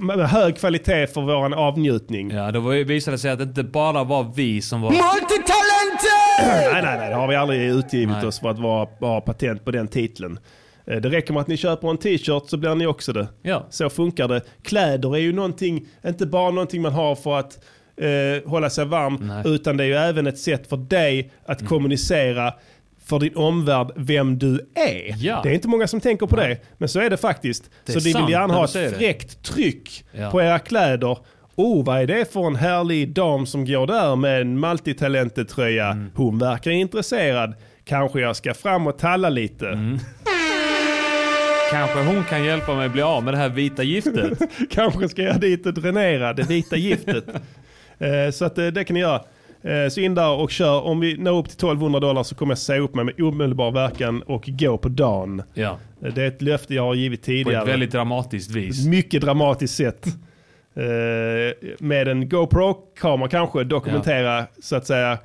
med hög kvalitet för våran avnjutning. Ja, då visade det sig att det inte bara var vi som var... Multitalented! Nej, nej, nej. Det har vi aldrig utgivit Nej. oss för att vara, ha patent på den titeln. Eh, Det räcker med att ni köper en t-shirt så blir ni också det. Ja. Så funkar det. Kläder är ju någonting, inte bara någonting man har för att eh, hålla sig varm, Nej. Mm. utan det är ju även ett sätt för dig att kommunicera för din omvärld vem du är. Ja. Det är inte många som tänker på det, men så är det faktiskt. Det är så ni vill gärna ha ett fräckt tryck Ja. på era kläder. Oh, vad är det för en härlig dam som går där med en multitalented-tröja? Mm. Hon verkar intresserad. Kanske jag ska fram och talla lite. Mm. Kanske hon kan hjälpa mig bli av med det här vita giftet. Kanske ska jag dit och dränera det vita giftet. Eh, så att eh, det kan ni göra. Eh, så in där och kör. Om vi når upp till 1200 dollar så kommer jag säga upp mig med omedelbar verkan och gå på dagen. Ja. Eh, Det är ett löfte jag har givit På tidigare. ett väldigt dramatiskt vis. Mycket dramatiskt sätt. Eh, med en GoPro-kamera kanske dokumentera så att säga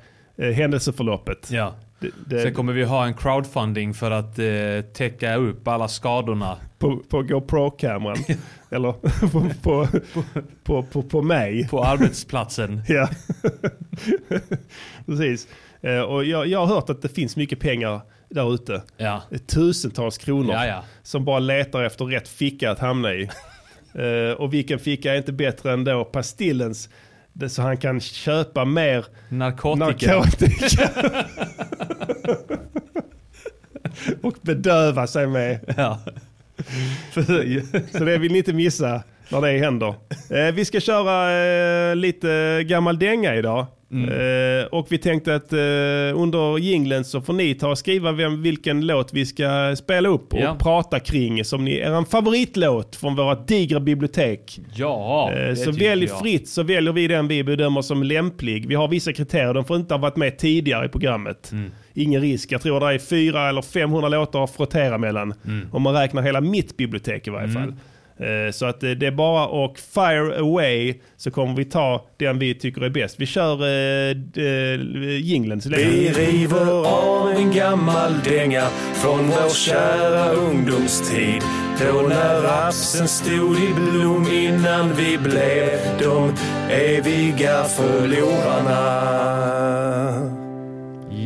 händelseförloppet. Ja. Det, det, Sen kommer vi ha en crowdfunding för att eh, täcka upp alla skadorna. på, på GoPro-kameran. Eller på, på, på, på, på mig. På arbetsplatsen. Ja, precis. Eh, och jag, jag har hört att det finns mycket pengar där ute. Ja. Tusentals kronor Ja, ja. som bara letar efter rätt ficka att hamna i. Eh, och vilken ficka är inte bättre än då Pastillens det, så han kan köpa mer Narkotika. narkotika. och bedöva sig med. Ja. Så det vill ni inte missa när det händer. Eh, vi ska köra eh, lite gammal dänga idag. Eh, och vi tänkte att eh, under jinglen så får ni ta och skriva vem, vilken låt vi ska spela upp och Ja. prata kring som ni, er favoritlåt från våra digra bibliotek. Ja, Eh, så välj jag. fritt så väljer vi den vi bedömer som lämplig. Vi har vissa kriterier, de får inte ha varit med tidigare i programmet. Mm. Ingen risk. Jag tror det är fyra eller 500 låtar att frottera mellan. Mm. Om man räknar hela mitt bibliotek i varje fall. Eh, så att eh, det är bara att fire away så kommer vi ta den vi tycker är bäst. Vi kör äh, jinglen så länge. Vi river av en gammal dänga från vår kära ungdomstid. Då när rapsen stod i blom innan vi blev de eviga förlorarna.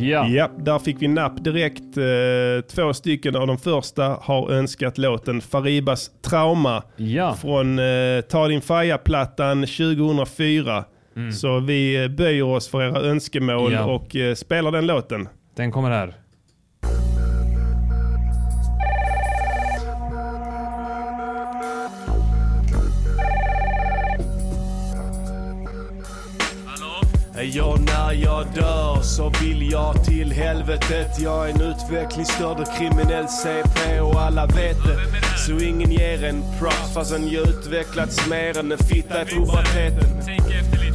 Ja. Ja, där fick vi napp direkt. Eh, två stycken av de första har önskat låten Faribas Trauma Ja. från eh, Ta din Faja-plattan 2004. Mm. Så vi eh, böjer oss för era önskemål Ja. och spelar den låten. Den kommer här. Ja, när jag dör så vill jag till helvetet. Jag är en utvecklingsstörd och kriminell CP och alla vet det. Så ingen ger en props fastän jag utvecklats mer än en fitta i puberteten.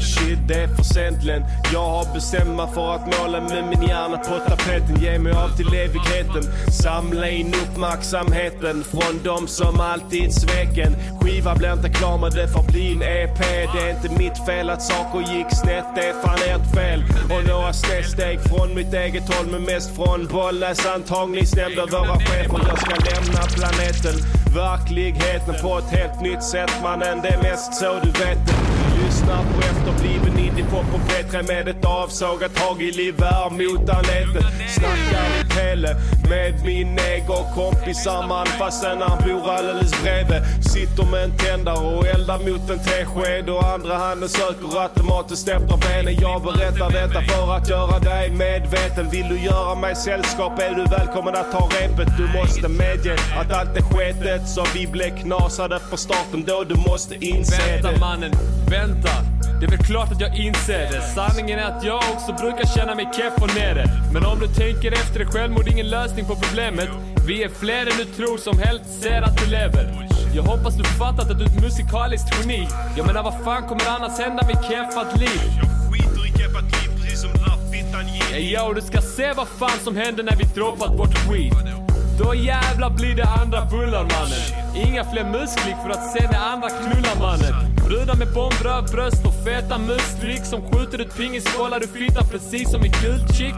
Shit, det är för sent Len. Jag har bestämt mig för att måla med min hjärna på tapeten. Ge mig av till evigheten. Samla in uppmärksamheten från de som alltid sveken. Skiva blir inte klar men det får bli en EP. Det är inte mitt fel att saker gick snett. Det är fan ert fel. Och några snedsteg från mitt eget håll men mest från Bollnäs antagningsnämnd och våra chefer. Jag ska lämna planeten. Verkligheten på ett helt nytt sätt mannen. Det är mest så du vet det. Lyssnar på efterbliven indiepop på P3 med ett avsågat hagelgevär mot anleten. Snackar i Pelle med min kompisar man fastän han bor alldeles bredvid. Sitter med en tändare och eldar mot en tesked och andra handen söker automatiskt efter benen. Jag berättar detta för att göra dig medveten. Vill du göra mig sällskap är du välkommen att ta repet. Du måste medge att allt är sketet så vi blev knasade på starten då du måste inse Vänta det. mannen, vänta. Det är väl klart att jag inser det. Sanningen är att jag också brukar känna mig keff och nere. Men om du tänker efter är självmord ingen lösning på problemet. Vi är fler än du tror som helst ser att du lever. Jag hoppas du fattat att du är ett musikaliskt geni. Jag menar vad fan kommer annars hända med keffat liv? Skiter i keffat liv precis som den här fittan Ey yo, du ska se vad fan som händer när vi droppat vårt skit. Då jävlar blir det andra bullar mannen. Inga fler musklick för att se när andra knullar mannen. Brudar med bombröd bröst och feta musstryck som skjuter ut pingisbollar ur fittan precis som en kultchick.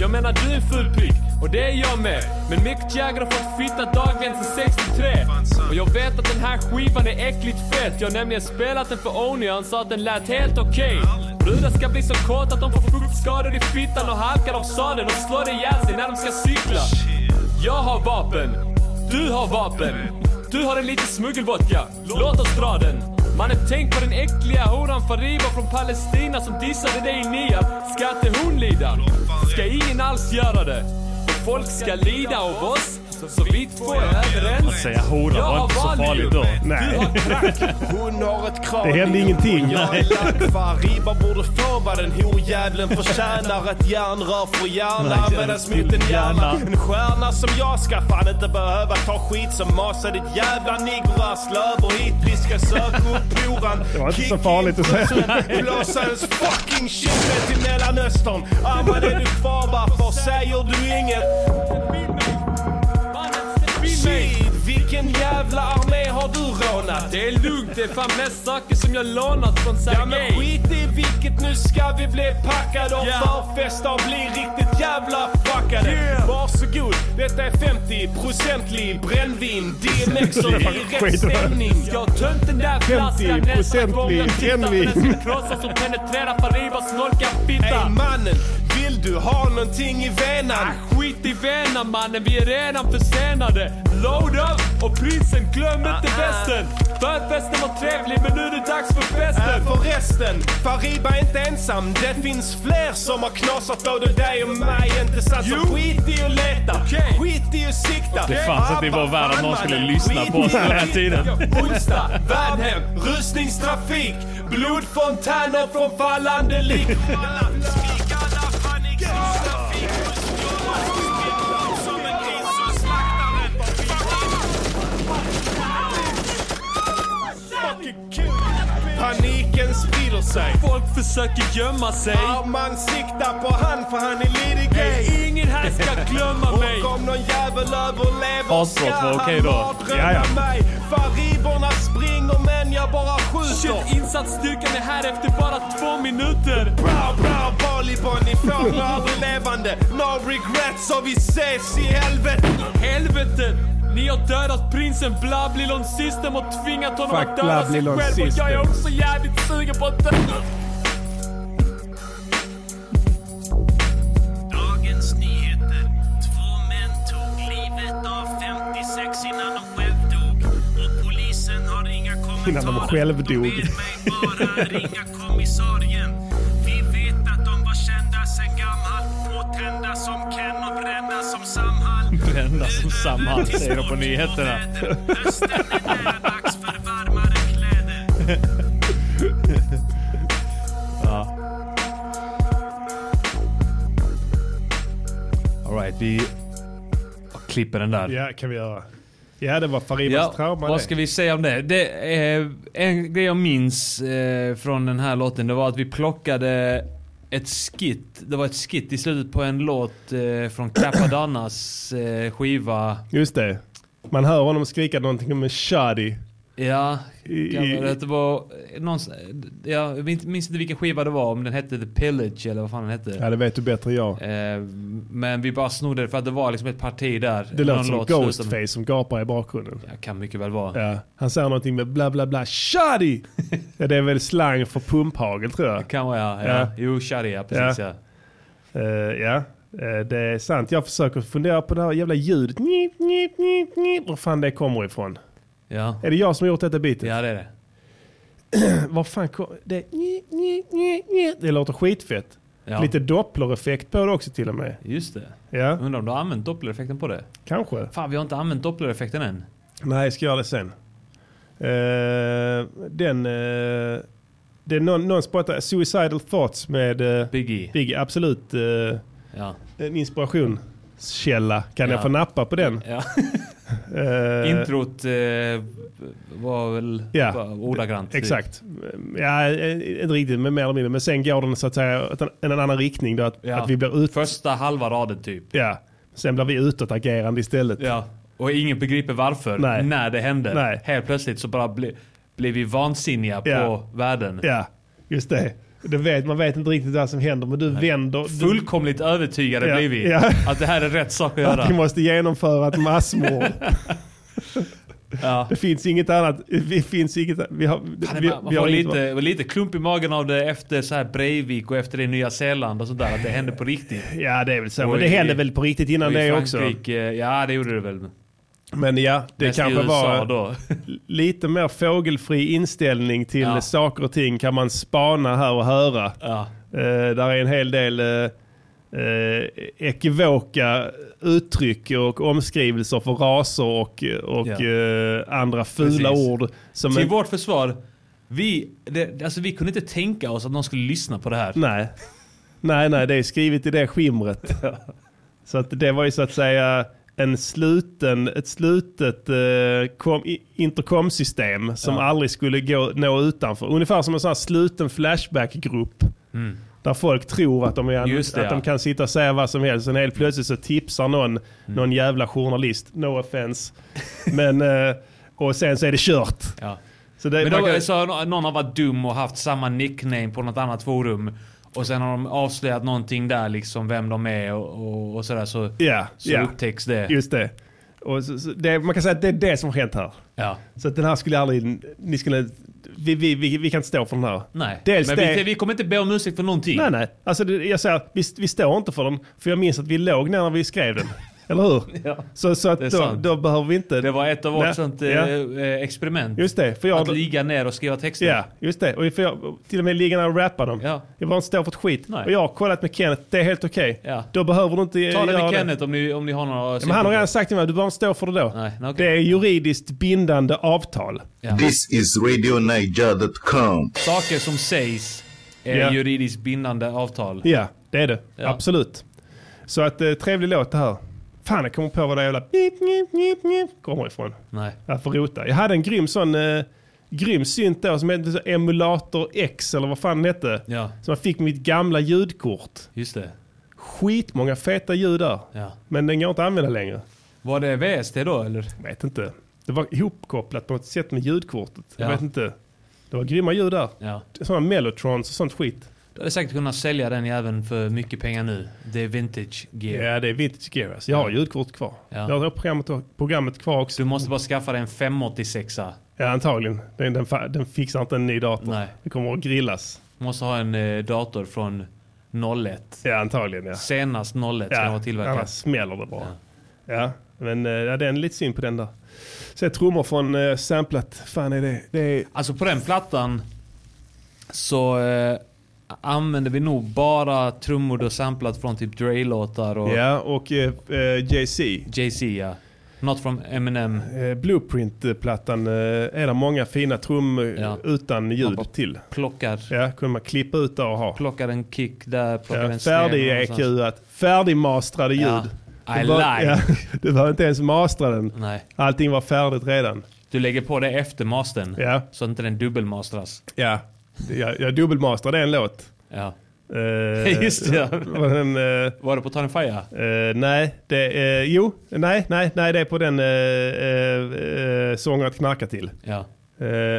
Jag menar du är en ful prick och det är jag med. Men Mick Jagger har fått fitta dagligen sen 63. Och jag vet att den här skivan är äckligt fet. Jag har nämligen spelat den för Oni och han sa att den lät helt okej. Brudar ska bli så kåta att de får fuktskador i fittan och halkar av sadeln och slår ihjäl sig när de ska cykla. Jag har vapen. Du har vapen. Du har en liten smuggelvodka. Låt oss dra den. Mannen tänk på den äckliga horan Fariba från Palestina som dissade dig i Niab. Ska inte hon lida? Ska ingen alls göra det? Folk ska lida av oss. Så vi två är överens. Att säga hora Jag var inte så farligt då. Crack. Hon har ett kranium. Det hände ingenting. Jag är lack. Fariba borde få vad den horjävlen förtjänar. Ett järnrör för hjärna Nej, användas mot en hjärna. hjärna. En stjärna som jag ska fan inte behöva ta skit som masar ditt jävla niggerarsle över hit. Vi ska söka upp horan. Det var inte så farligt att säga. Blåsa ens fucking kille till Mellanöstern. Ahmad är du kvar varför säger du inget? Vilken jävla armé har du rånat? Det är lugnt, det är fan mest saker som jag lånat från Ja men Sergej. skit i vilket, nu ska vi bli packade och Ja. förfesta och bli riktigt jävla fuckade. Yeah. Varsågod, detta är 50-procentig brännvin, DMX och i rätt stämning. Jag tömt den där flaskan nästa gång jag tittar den ska krossa som penetrerar Faribas snorka fitta. Ey mannen, vill du ha någonting i venan? Ah, skit i venan mannen, vi är redan försenade. Load up och prinsen, glöm inte västen. Förfesten var trevlig men nu är det dags för festen. Äh, förresten, Fariba är inte ensam. Det finns fler som har knasat både dig och mig. Inte sant? Så skit i att leta, Okej. skit i att sikta. Det fanns inte i vår värld att någon skulle lyssna på oss den här tiden. Onsdag, Värnhem, rusningstrafik, blodfontäner från fallande lik. Sig. Folk försöker gömma sig. Ja, man siktar på han för han är lite gay. Hey, ingen här ska glömma mig. Och om någon jävel överlever ska han då. mardrömma Ja, ja. mig. Fariborna springer men jag bara skjuter. Shit, insatsstyrkan är här efter bara två minuter. Bra, bra, Balibon, ni får mig aldrig levande. No regrets och vi ses i helvete. Helvete! Ni har dödat prinsen Blablilon System och tvingat honom Fuck att döda sig själv system. och jag är också jävligt sugen på att döda... Dagens Nyheter. Två män tog livet av 56 innan de självdog. Och polisen har inga kommentarer. De självdog. Mig bara, ringa kommissarien. Samhall. Brända som Samhall säger på nyheterna. Ja. Alright, vi klipper den där. Ja, kan vi göra. Ja, det var Faribas Ja, trauma vad det. ska vi säga om det? det är, en grej jag minns eh, från den här låten, det var att vi plockade ett skit. Det var ett skit i slutet på en låt eh, från Capadanas eh, skiva. Just det. Man hör honom skrika någonting om en shadi. Ja, det var någon, jag minns inte vilken skiva det var, om den hette The Pillage eller vad fan den hette. Ja, det vet du bättre än jag. Eh, men vi bara snodde det för att det var liksom ett parti där. Det låter som Ghostface som gapar i bakgrunden. Ja, kan mycket väl vara. Ja, han säger någonting med bla bla bla shoddy. ja, det är väl slang för pumphagel tror jag. Kan vara ja. ja. Ja. Jo, Sharia, precis ja. Ja, eh, det är sant. Jag försöker fundera på det här jävla ljudet. Njip, njip, njip, njip. Var fan det kommer ifrån. Ja. Är det jag som har gjort detta bitet? Ja, det är det. Var fan kom det? Det låter skitfett. Ja. Lite dopplereffekt på det också till och med. Just det. Ja, Undrar om du har använt dopplereffekten på det? kanske. Fan, vi har inte använt dopplereffekten än. Nej, jag ska göra det sen. Eh, den... Uh, det är någon, någon spottar Suicidal Thoughts med uh, Biggie. Biggie. Absolut uh, Ja. en inspirationskälla. Kan Ja. jag få nappa på den? ja. Eh, Introt eh, var väl Ja. ordagrant. typ. Exakt. Ja, eh, inte riktigt, men mer eller mindre. Men sen går den så att säga en, en annan riktning. Då, att, Ja. att vi blir ut... Första halva raden typ. Ja. Sen blir vi utåtagerande istället. Ja. Och ingen begriper varför. Nej. När det hände. Nej. Helt plötsligt så bara bli, blir vi vansinniga på världen. Ja, just det. Det vet, man vet inte riktigt vad som händer, men du vänder... Du, Fullkomligt övertygade Ja, blir vi. ja. Att det här är rätt sak att göra. att vi måste genomföra ett massmord. Ja. Det finns inget annat. Det finns inget... Vi har, Fan, vi, man vi har får inget- lite, lite klump i magen av det efter så här Breivik och efter det Nya Zeeland och sådär. Att det hände på riktigt. Ja, det är väl så. Och Men det i- hände väl på riktigt innan det också. Ja, det gjorde det väl. Men ja, det Mest kanske var lite mer fågelfri inställning till Ja. saker och ting kan man spana här och höra. Ja. Eh, där är en hel del uh, ekivoka uttryck och omskrivelser för raser och, och Ja. eh, andra fula Precis. ord. Som Till en, vårt försvar, vi, det, alltså vi kunde inte tänka oss att någon skulle lyssna på det här. nej. nej, nej, det är skrivet i det skimret. Så att det var ju så att säga en sluten, ett slutet eh, kom, intercomsystem som Ja. aldrig skulle gå, nå utanför. Ungefär som en sån här sluten flashbackgrupp. Mm. Där folk tror att de, är, det, att de ja. kan sitta och säga vad som helst. Sen helt plötsligt så tipsar någon, Mm. någon jävla journalist. No offense. Men, eh, och sen så är det kört. Ja. Så det, Men då, kan- så någon har varit dum och haft samma nickname på något annat forum. Och sen har de avslöjat någonting där liksom, vem de är och, och, och sådär. Så, Ja, så ja. upptäcks det. Just det. Och så, så det. Man kan säga att det är det som har hänt här. Ja. Så att den här skulle aldrig, ni skulle, vi, vi, vi, vi kan inte stå för den här. Nej, Dels men det, vi, vi kommer inte be om ursäkt för någonting. Nej, nej. Alltså det, jag säger, vi, vi står inte för den. För jag minns att vi låg ner när vi skrev den. Eller hur? Ja. Så, så att Det då, då behöver vi inte... Det var ett av vårt sånt, ja. eh, eh, experiment. Just det, för jag... Att ligga ner och skriva texter. Ja, just det. Och för jag, till och med ligga ner och rappa dem. Ja. Jag var inte stå för ett skit. Nej. Och jag har kollat med Kenneth, det är helt okej. Ja. Då behöver du inte Ta det med Kenneth om ni, om ni har några Ja, men han har redan sagt till mig, du behöver inte stå för det då. Nej, nej, Det är juridiskt bindande avtal. Ja. This is RadioNiger.com. Saker som sägs är Ja. juridiskt bindande avtal. Ja, det är det. Ja. Absolut. Så att eh, trevlig låt det här. Fan, jag kommer på vad det jävla pip, pip, pip, pip kommer ifrån. Nej. Jag får rota. Jag hade en grym sån eh, grym synt då som hette Emulator X eller vad fan den hette. Ja, Som jag fick med mitt gamla ljudkort. just det. Skitmånga feta ljud där. Ja. Men den går inte att använda längre. Var det VST då eller? Jag vet inte. Det var ihopkopplat på något sätt med ljudkortet. Jag Ja. vet inte. Det var grymma ljud där. Ja. Sådana mellotrons och sånt skit. Du hade säkert kunnat sälja den även för mycket pengar nu. Det är vintage gear. Ja, det är vintage gear. alltså. Jag har Ja. ljudkort kvar. Ja. Jag har programmet, programmet kvar också. Du måste bara skaffa dig en 586 Ja, antagligen. Den, den, den fixar inte en ny dator. Nej. Det kommer att grillas. Du måste ha en eh, dator från 01. Ja, antagligen ja. Senast 01 ska den Ja, vara tillverkad. annars smäller det bara. Ja. Men eh, ja, det är lite synd på den där. Sen trummor från uh, samplat. Fan är det? det är... Alltså på den plattan så eh, använder vi nog bara trummor och samplat från typ Dre-låtar och Ja, och uh, Jay-Z. Jay-Z ja. Not from Eminem. Uh, Blueprint-plattan uh, är det många fina trummor Ja. utan ljud till. Plockar, Ja, kunde man klippa ut där och ha. plockar en kick där, plockar Ja, en färdig. EQat, färdigmastrade ljud. Ja. I Du var- like. Ja, du behöver inte ens mastra den. Nej. Allting var färdigt redan. Du lägger på det efter mastern. Ja. Så att inte den dubbelmastras. Ja, jag, jag dubbelmastrade en låt. Ja. Eh, Just det. var den, eh, Var det på Tony Fire? eh, nej, det, jo, nej, nej, nej, det är på den uh, uh, sången att knarka till. Ja.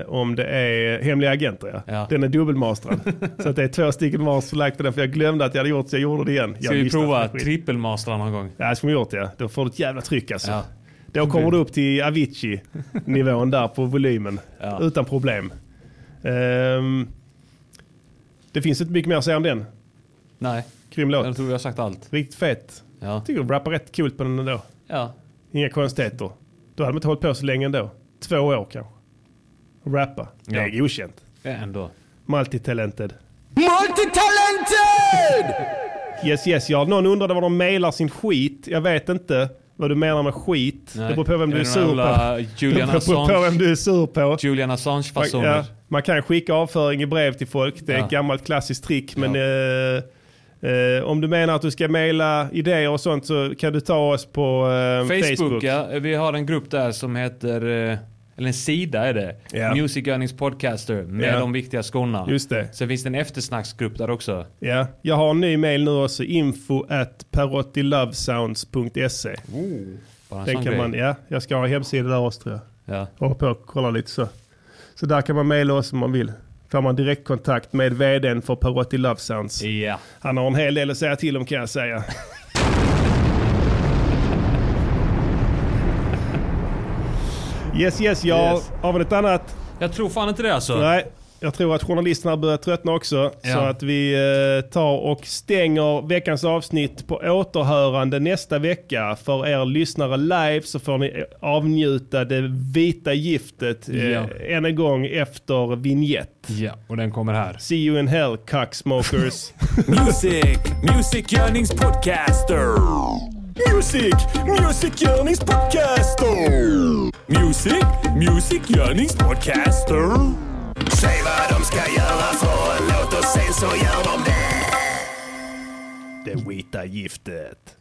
Om det är hemliga agenter ja. Ja. Den är dubbelmastrad. så att det är två stycken master lagt den för jag glömde att jag hade gjort så jag gjorde det igen. Ska jag vi prova trippelmastra någon gång? Ja, det ska vi gjort ja. Då får du ett jävla tryck alltså. Ja. Då kommer du upp till Avicii-nivån där på volymen. Ja. Utan problem. Ehm, det finns inte mycket mer att säga om den. Nej, Grym låt. jag tror vi har sagt allt. Riktigt fet. Ja. Jag tycker du rappar rätt coolt på den ändå. Ja. Inga konstigheter. Då hade man inte hållit på så länge ändå. Två år kanske. Rappa. Det är Ja. godkänt. Ja, ändå. Multitalented. Multitalented! Yes yes ja. Någon undrade var de mailar sin skit. Jag vet inte vad du menar med skit. Nej. Det beror på vem du är sur på. Julian det beror på Assange? vem du är sur på. Julian Assange-fasoner. ja, man kan skicka avföring i brev till folk. Det är Ja. ett gammalt klassiskt trick. Men eh, eh, om du menar att du ska mejla idéer och sånt så kan du ta oss på eh, Facebook, Facebook. ja. Vi har en grupp där som heter, eh, eller en sida är det. Ja. Music Earnings Podcaster med Ja. de viktiga skorna. Just det. Sen finns det en eftersnacksgrupp där också. Ja, jag har en ny mail nu också. Info at parottilovesounds.se. Bara en Den kan grej. man, ja, jag ska ha hemsida där också tror jag. Ja. Håller på att kolla lite så. Så där kan man mejla oss om man vill. Får man direktkontakt med vdn för Parotti Love Sounds. Ja. Han har en hel del att säga till om kan jag säga. yes, yes, jag Yes. har väl ett annat. Jag tror fan inte det alltså. Nej, jag tror att journalisterna börjar tröttna också. Så Ja. att vi eh, tar och stänger veckans avsnitt på återhörande nästa vecka. För er lyssnare live så får ni avnjuta det vita giftet eh, Ja. än en gång efter vignett. Ja, och den kommer här. See you in hell, cocksmokers. Music, Music Yearnings Podcaster. Music, Music Yearnings Podcaster. Music, Music. Säg vad de ska göra för en låt och sen så gör de det. det vita giftet.